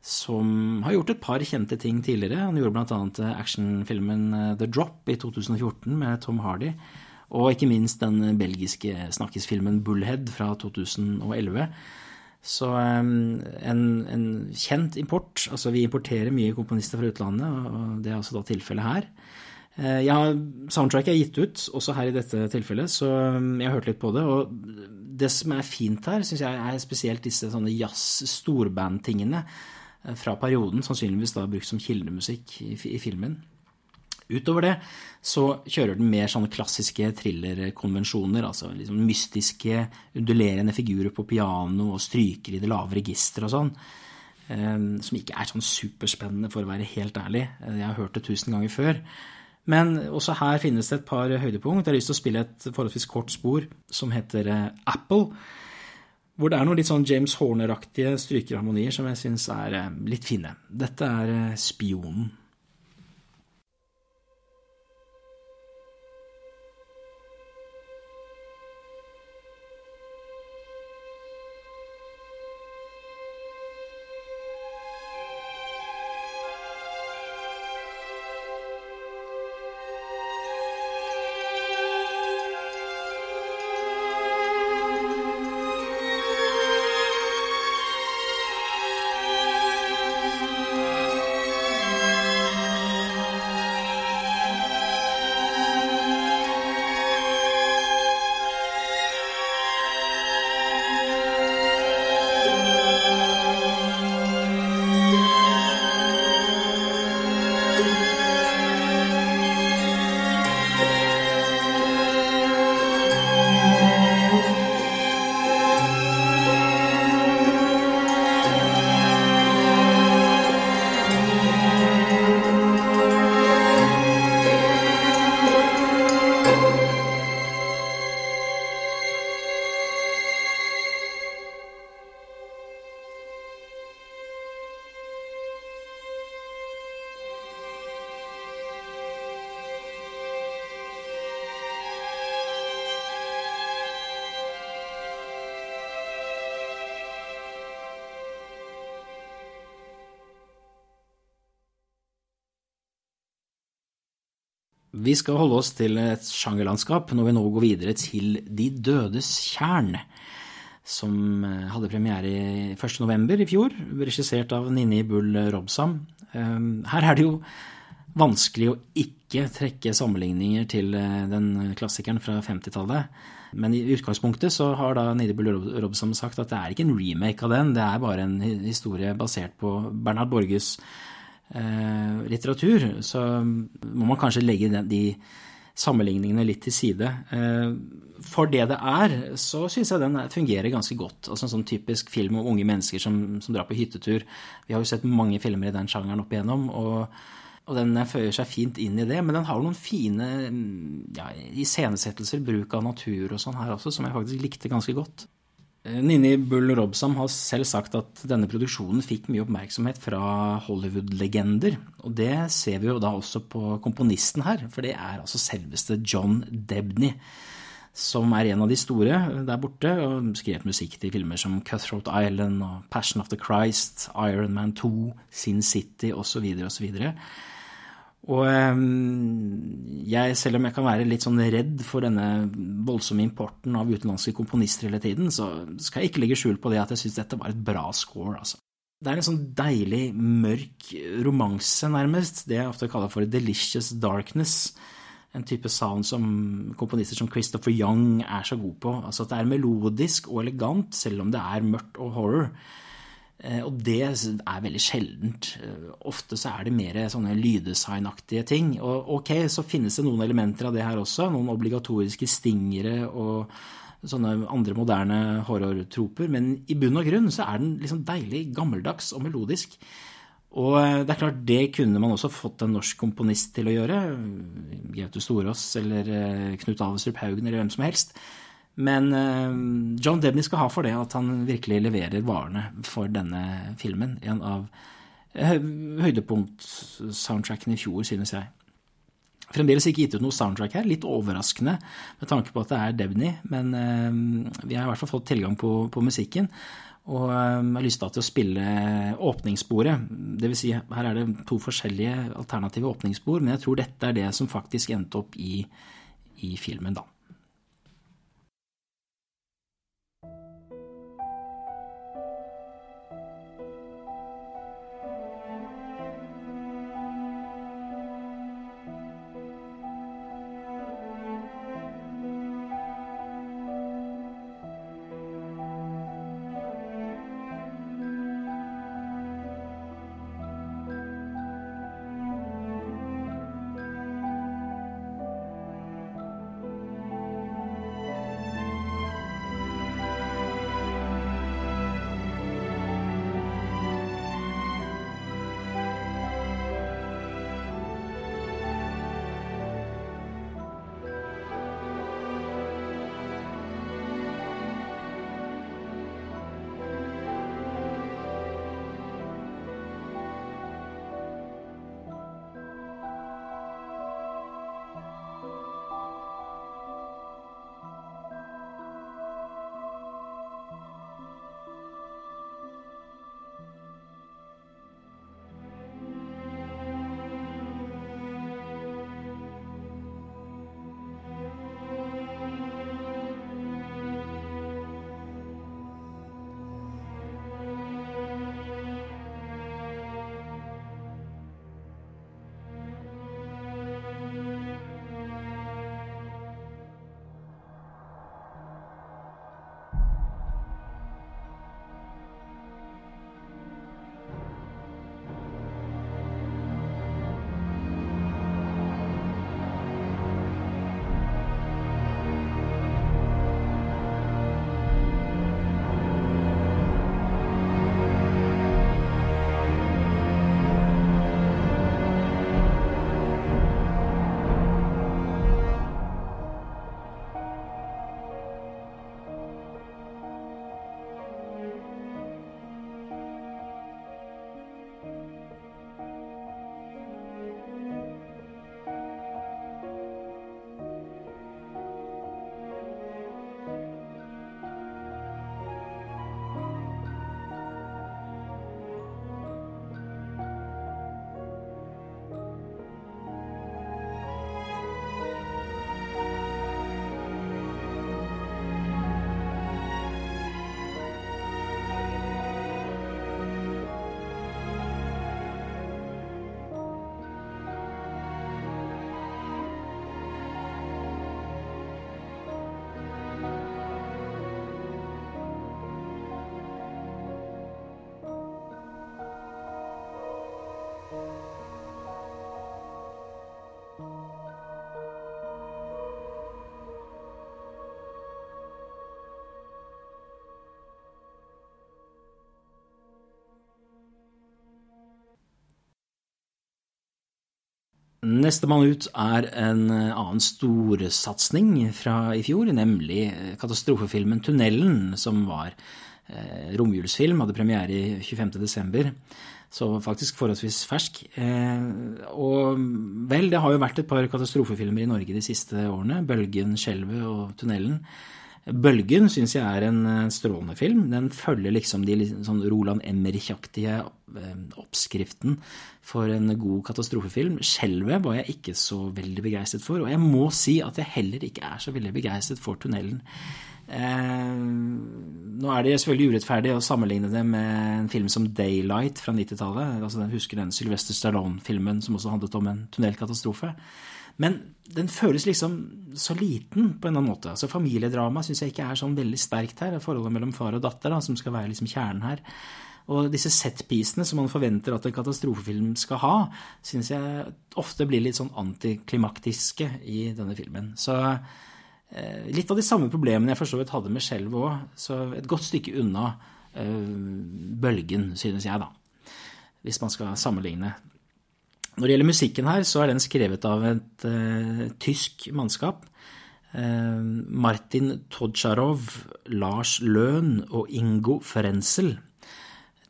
som har gjort et par kjente ting tidligere. Han gjorde bl.a. actionfilmen eh, The Drop i 2014 med Tom Hardy. Og ikke minst den belgiske snakkisfilmen 'Bullhead' fra 2011. Så en, en, kjent import. Altså vi importerer mye komponister fra utlandet, og det er altså da tilfellet her. Eh, ja, soundtracket er gitt ut, også her i dette tilfellet, så jeg har hørt litt på det. Og det som er fint her, syns jeg er spesielt disse sånne jazz-storband-tingene eh, fra perioden, sannsynligvis da brukt som kildemusikk i, i filmen. Utover det så kjører den mer sånne klassiske thrillerkonvensjoner, altså liksom mystiske, undulerende figurer på piano og stryker i det lave registeret og sånn. Eh, som ikke er sånn superspennende, for å være helt ærlig. Jeg har hørt det tusen ganger før. Men også her finnes det et par høydepunkt. Jeg har lyst til å spille et forholdsvis kort spor som heter eh, Apple. Hvor det er noen litt sånn James Horner-aktige strykerharmonier som jeg syns er eh, litt fine. Dette er eh, Spionen. Vi skal holde oss til et sjangerlandskap når vi nå går videre til De dødes tjern, som eh, hadde premiere 1.11. i fjor, regissert av Ninni Bull Robsam. Ehm, her er det jo vanskelig å ikke trekke sammenligninger til eh, den klassikeren fra 50-tallet. Men i utgangspunktet så har da Nini Bull Robsam sagt at det er ikke en remake av den, det er bare en historie basert på Bernhard Borges litteratur, så må man kanskje legge de, sammenligningene litt til side. Eh, for det det er, så syns jeg den fungerer ganske godt. Altså En sånn typisk film om unge mennesker som, som, drar på hyttetur. Vi har jo sett mange filmer i den sjangeren opp igjennom. og, og den føyer seg fint inn i det, men den har noen fine ja, iscenesettelser, bruk av natur og sånn her også, som jeg faktisk likte ganske godt. Eh, Nini Bull Robsam har selv sagt at denne produksjonen fikk mye oppmerksomhet fra Hollywood-legender. Og det ser vi jo da også på komponisten her, for det er altså selveste John Debney. Som er en av de store der borte, og skrev musikk til filmer som Cutthroat Island og Passion of the Christ, Iron Man 2, Sin City osv. osv. Og ehm, jeg, selv om jeg kan være litt sånn redd for denne voldsomme importen av utenlandske komponister hele tiden, så skal jeg ikke legge skjul på det at jeg syns dette var et bra score, altså. Det er en sånn deilig, mørk romanse, nærmest. Det jeg ofte kaller for delicious darkness. En type sound som komponister som Christopher Young er så god på. Altså at det er melodisk og elegant, selv om det er mørkt og horror. Eh, og det er veldig sjeldent. Eh, ofte så er det mer sånne lyddesignaktige ting. Og ok, så finnes det noen elementer av det her også. Noen obligatoriske stingere og sånne andre moderne horrortroper. Men i bunn og grunn så er den liksom deilig gammeldags og melodisk. Og eh, det er klart, det kunne man også fått en norsk komponist til å gjøre. Gaute Storås eller Knut Avestrup Haugen eller hvem som helst. Men uh, John Debney skal ha for det at han virkelig leverer varene for denne filmen. En av uh, høydepunkt-soundtrackene i fjor, synes jeg. Fremdeles ikke gitt ut noe soundtrack her. Litt overraskende med tanke på at det er Debney. Men uh, vi har i hvert fall fått tilgang på, på musikken. Og jeg har lyst til å spille åpningssporet. Vil si, her er det to forskjellige alternative åpningsspor, men jeg tror dette er det som faktisk endte opp i, i filmen, da. Nestemann ut er en annen storsatsing fra i fjor, nemlig katastrofefilmen 'Tunnelen', som var eh, romjulsfilm, hadde premiere i 25.12. Så faktisk forholdsvis fersk. Eh, og vel, det har jo vært et par katastrofefilmer i Norge de siste årene. 'Bølgen', 'Skjelvet' og 'Tunnelen'. Bølgen syns jeg er en eh, strålende film. Den følger liksom de sånn Roland Emmerich-aktige eh, oppskriften for en god katastrofefilm. Skjelvet var jeg ikke så veldig begeistret for, og jeg må si at jeg heller ikke er så veldig begeistret for tunnelen. Eh, nå er det selvfølgelig urettferdig å sammenligne det med en film som Daylight fra 90-tallet. Altså, husker den Sylvester Stallone-filmen som også handlet om en tunnelkatastrofe. Men den føles liksom så liten på en eller annen måte. Altså Familiedrama syns jeg ikke er sånn veldig sterkt her. Forholdet mellom far og datter, da, som skal være liksom kjernen her. Og disse setpisene som man forventer at en katastrofefilm skal ha, syns jeg ofte blir litt sånn antiklimaktiske i denne filmen. Så eh, litt av de samme problemene jeg for så vidt hadde med Skjelv òg. Så et godt stykke unna eh, bølgen, synes jeg, da. Hvis man skal sammenligne når det gjelder musikken her, så er den skrevet av et uh, tysk mannskap. Uh, Martin Todsjarov, Lars Løhn og Ingo Frenzel.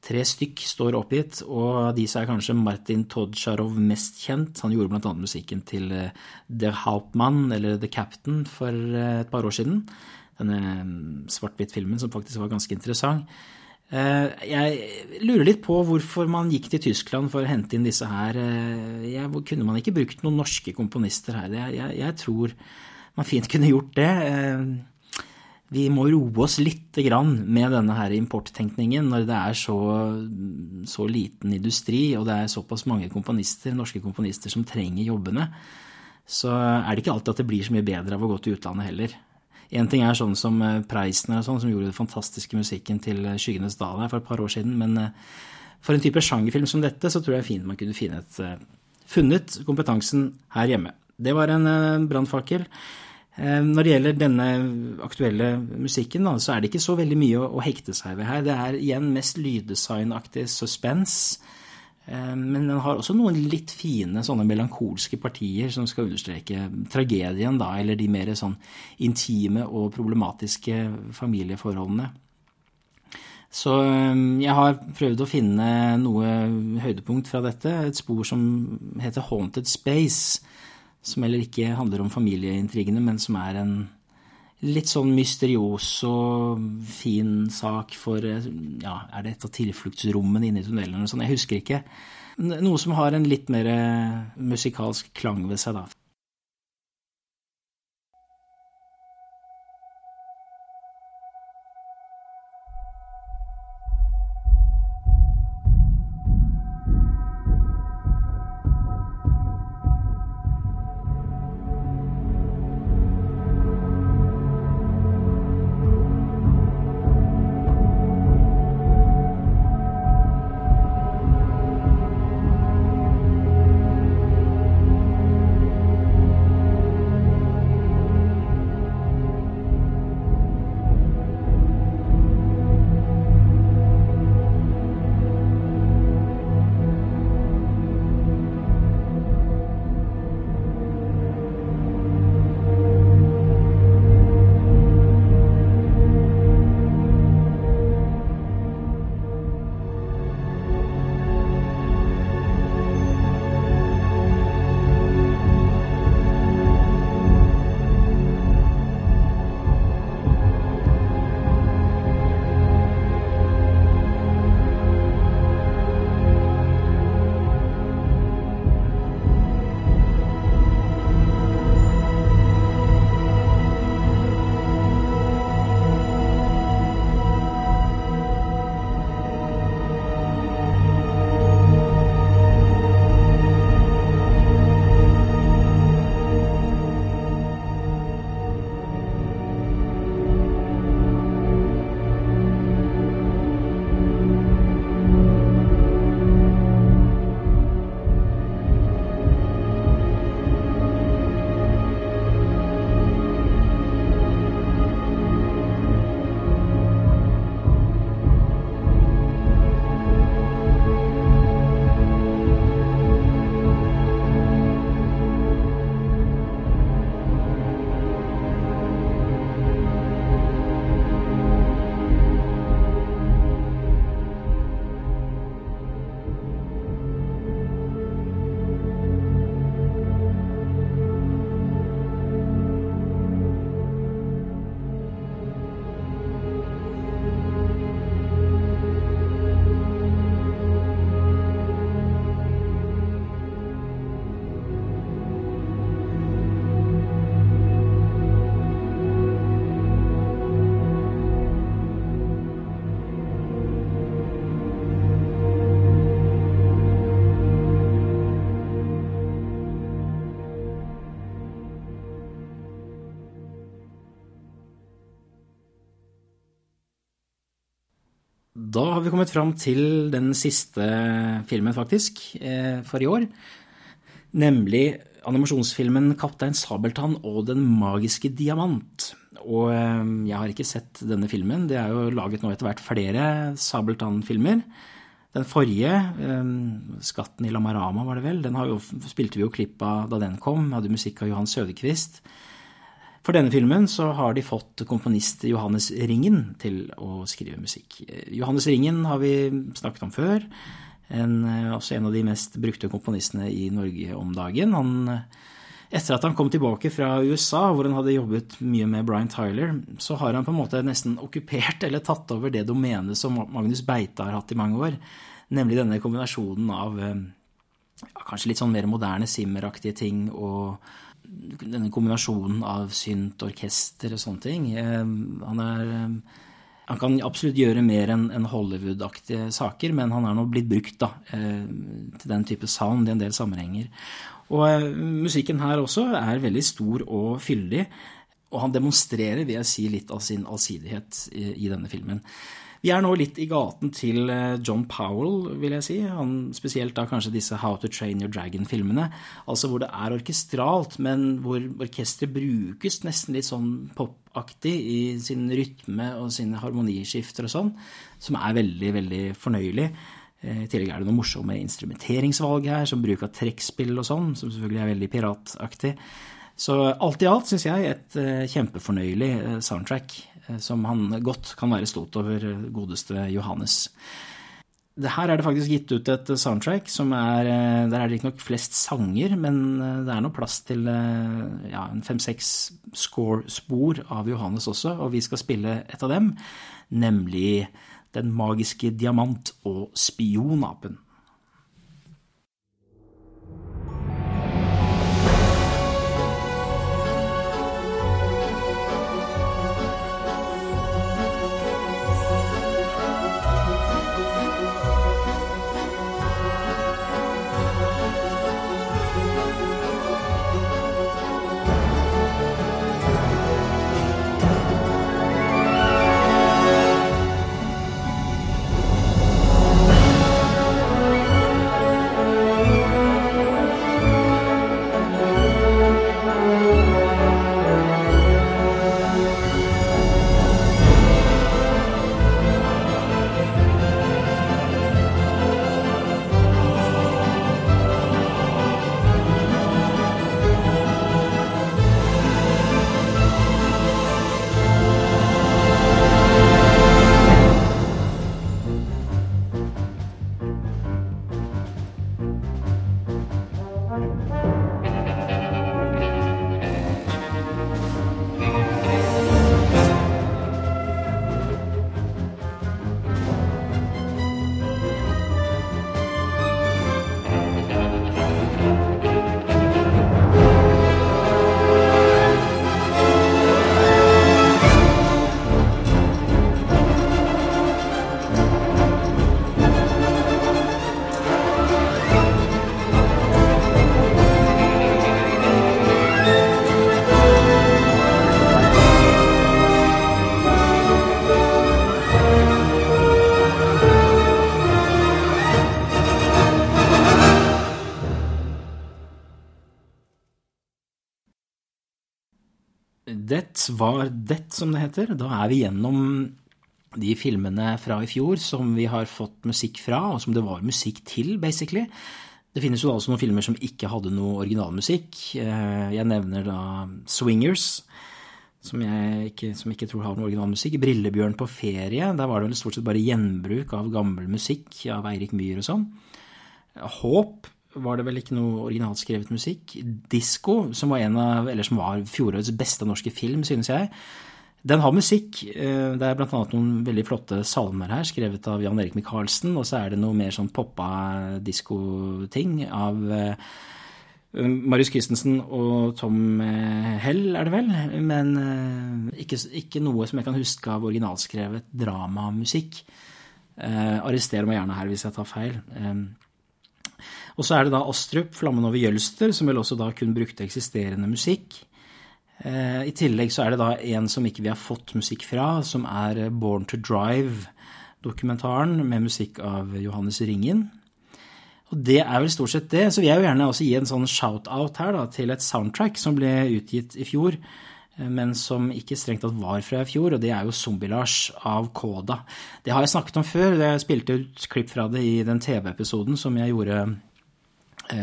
Tre stykk står oppgitt, og av disse er kanskje Martin Todsjarov mest kjent. Han gjorde bl.a. musikken til The Hauptmann, eller The Captain, for et par år siden. Denne svart-hvitt-filmen som faktisk var ganske interessant. Eh, jeg lurer litt på hvorfor man gikk til Tyskland for å hente inn disse her. Eh, jeg, kunne man ikke brukt noen norske komponister her? Jeg, jeg, jeg, tror man fint kunne gjort det. Eh, vi må roe oss litt med denne her importtenkningen når det er så, så, liten industri og det er såpass mange komponister, norske komponister som trenger jobbene. Så er det ikke alltid at det blir så mye bedre av å gå til utlandet heller. Én ting er sånn som Preissner, Preisner og sånn, som gjorde den fantastiske musikken til eh, 'Skyggenes dal' her for et par år siden, men eh, for en type sjangerfilm som dette, så tror jeg fint man kunne finne et, funnet kompetansen her hjemme. Det var en brannfakkel. Når det gjelder denne aktuelle musikken, da, så er det ikke så veldig mye å hekte seg ved her. Det er igjen mest lyddesignaktig suspense. Eh, men den har også noen litt fine sånne melankolske partier som skal understreke tragedien, da, eller de mer sånn intime og problematiske familieforholdene. Så eh, jeg har prøvd å finne noe høydepunkt fra dette. Et spor som heter Haunted Space. Som heller ikke handler om familieintrigene, men som er en litt sånn mysteriøs og fin sak for ja, Er det et av tilfluktsrommene inne i tunnelen eller sånn? Jeg husker ikke. Noe som har en litt mer musikalsk klang ved seg, da. Da har vi kommet fram til den siste filmen, faktisk, eh, for i år. Nemlig animasjonsfilmen 'Kaptein Sabeltann og den magiske diamant'. Og eh, jeg har ikke sett denne filmen. Det er jo laget nå etter hvert flere Sabeltann-filmer. Den forrige, eh, 'Skatten i Lamarama', var det vel, den jo, spilte vi jo klipp av da den kom. Hadde musikk av Johan Sødekvist. For denne filmen så har de fått komponist Johannes Ringen til å skrive musikk. Johannes Ringen har vi snakket om før. En, også en av de mest brukte komponistene i Norge om dagen. Han, etter at han kom tilbake fra USA, hvor han hadde jobbet mye med Brian Tyler, så har han på en måte nesten okkupert eller tatt over det domenet som Magnus Beite har hatt i mange år. Nemlig denne kombinasjonen av ja, kanskje litt sånn mer moderne simmeraktige ting og denne kombinasjonen av synt, orkester og sånne ting. Eh, han er eh, han kan absolutt gjøre mer enn Hollywood-aktige saker, men han er nå blitt brukt da, eh, til den type sound i en del sammenhenger. Og musikken her også er veldig stor og fyldig, og han demonstrerer, vil jeg si, litt av sin allsidighet i denne filmen. Vi er nå litt i gaten til eh, John Powell, vil jeg si. Han, spesielt da kanskje disse How to Train Your Dragon-filmene. Altså hvor det er orkestralt, men hvor orkesteret brukes nesten litt sånn popaktig i sin rytme og sine harmoniskifter og sånn, som er veldig, veldig fornøyelig. Eh, I tillegg er det noe morsomme instrumenteringsvalg her, som bruk av trekkspill og sånn, som selvfølgelig er veldig pirataktig. Så alt i alt syns jeg et eh, kjempefornøyelig soundtrack. Eh, som han godt kan være stolt over, eh, godeste Johannes. Her er det faktisk gitt ut et soundtrack som er eh, Der er det riktignok flest sanger, men det er nå plass til ja, fem-seks score-spor av Johannes også, og vi skal spille et av dem, nemlig Den magiske diamant og spionapen. Var det, som det heter. Da er vi gjennom de filmene fra i fjor som vi har fått musikk fra, og som det var musikk til, basically. Det finnes jo også noen filmer som ikke hadde noe originalmusikk. Eh, jeg nevner da Swingers, som jeg ikke, som ikke tror har noe originalmusikk. Brillebjørn på ferie, der var det vel stort sett bare gjenbruk av gammel musikk av Eirik Myhr og sånn. Håp var det vel ikke noe originalt skrevet musikk. Disko, som var, en av, eller som var fjorårets beste norske film, synes jeg, den har musikk. Eh, det er annet noen veldig flotte salmer her, skrevet av Jan Erik Michaelsen, og så er det noe mer sånn poppa diskoting av eh, Marius Christensen og Tom eh, Hell, er det vel, men ikke, ikke noe som jeg kan huske av originalskrevet dramamusikk. Arrester meg gjerne her hvis jeg tar feil. Og så er det da Astrup, Flammen over Jølster, som vel også da kun brukte eksisterende musikk. Eh, I tillegg så er det da en som ikke vi har fått musikk fra, som er Born to Drive dokumentaren med musikk av Johannes Ringen. Og det er vel stort sett det. Så vil jeg jo gjerne også gi en sånn shout-out her da, til et soundtrack som ble utgitt i fjor, eh, men som ikke strengt tatt var fra i fjor, og det er jo Zombie-Lars av Koda. Det har jeg snakket om før. Jeg spilte ut klipp fra det i den TV-episoden som jeg gjorde eh,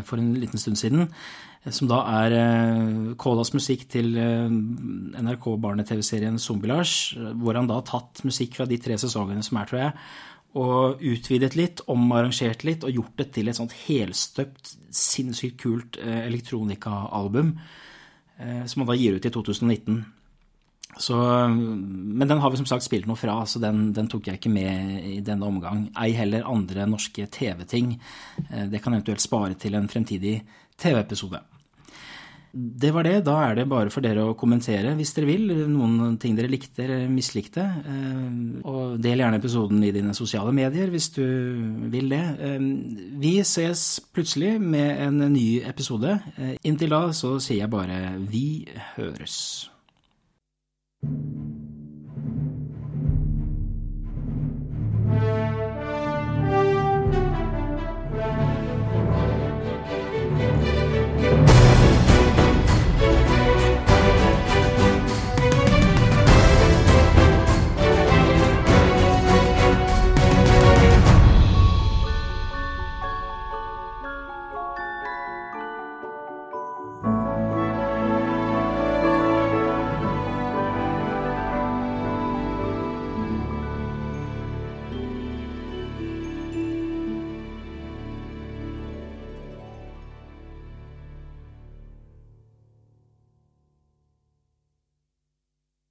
for en liten stund siden. Eh, som da er Kodas musikk til NRK barne-TV-serien Zombie-Lars, hvor han da har tatt musikk fra de tre sesongene som er, tror jeg, og utvidet litt, omarrangert litt og gjort det til et sånt helstøpt, sinnssykt kult eh, elektronikaalbum eh, som han da gir ut i 2019. Så, men den har vi som sagt spilt noe fra, så den, den, tok jeg ikke med i denne omgang. Ei heller andre norske TV-ting. Eh, det kan eventuelt spare til en fremtidig TV-episode. Det var det. Da er det bare for dere å kommentere hvis dere vil. Noen ting dere likte eller mislikte. Eh, og del gjerne episoden i dine sosiale medier hvis du vil det. Eh, vi ses plutselig med en ny episode. Inntil da så sier jeg bare vi høres. Thank you.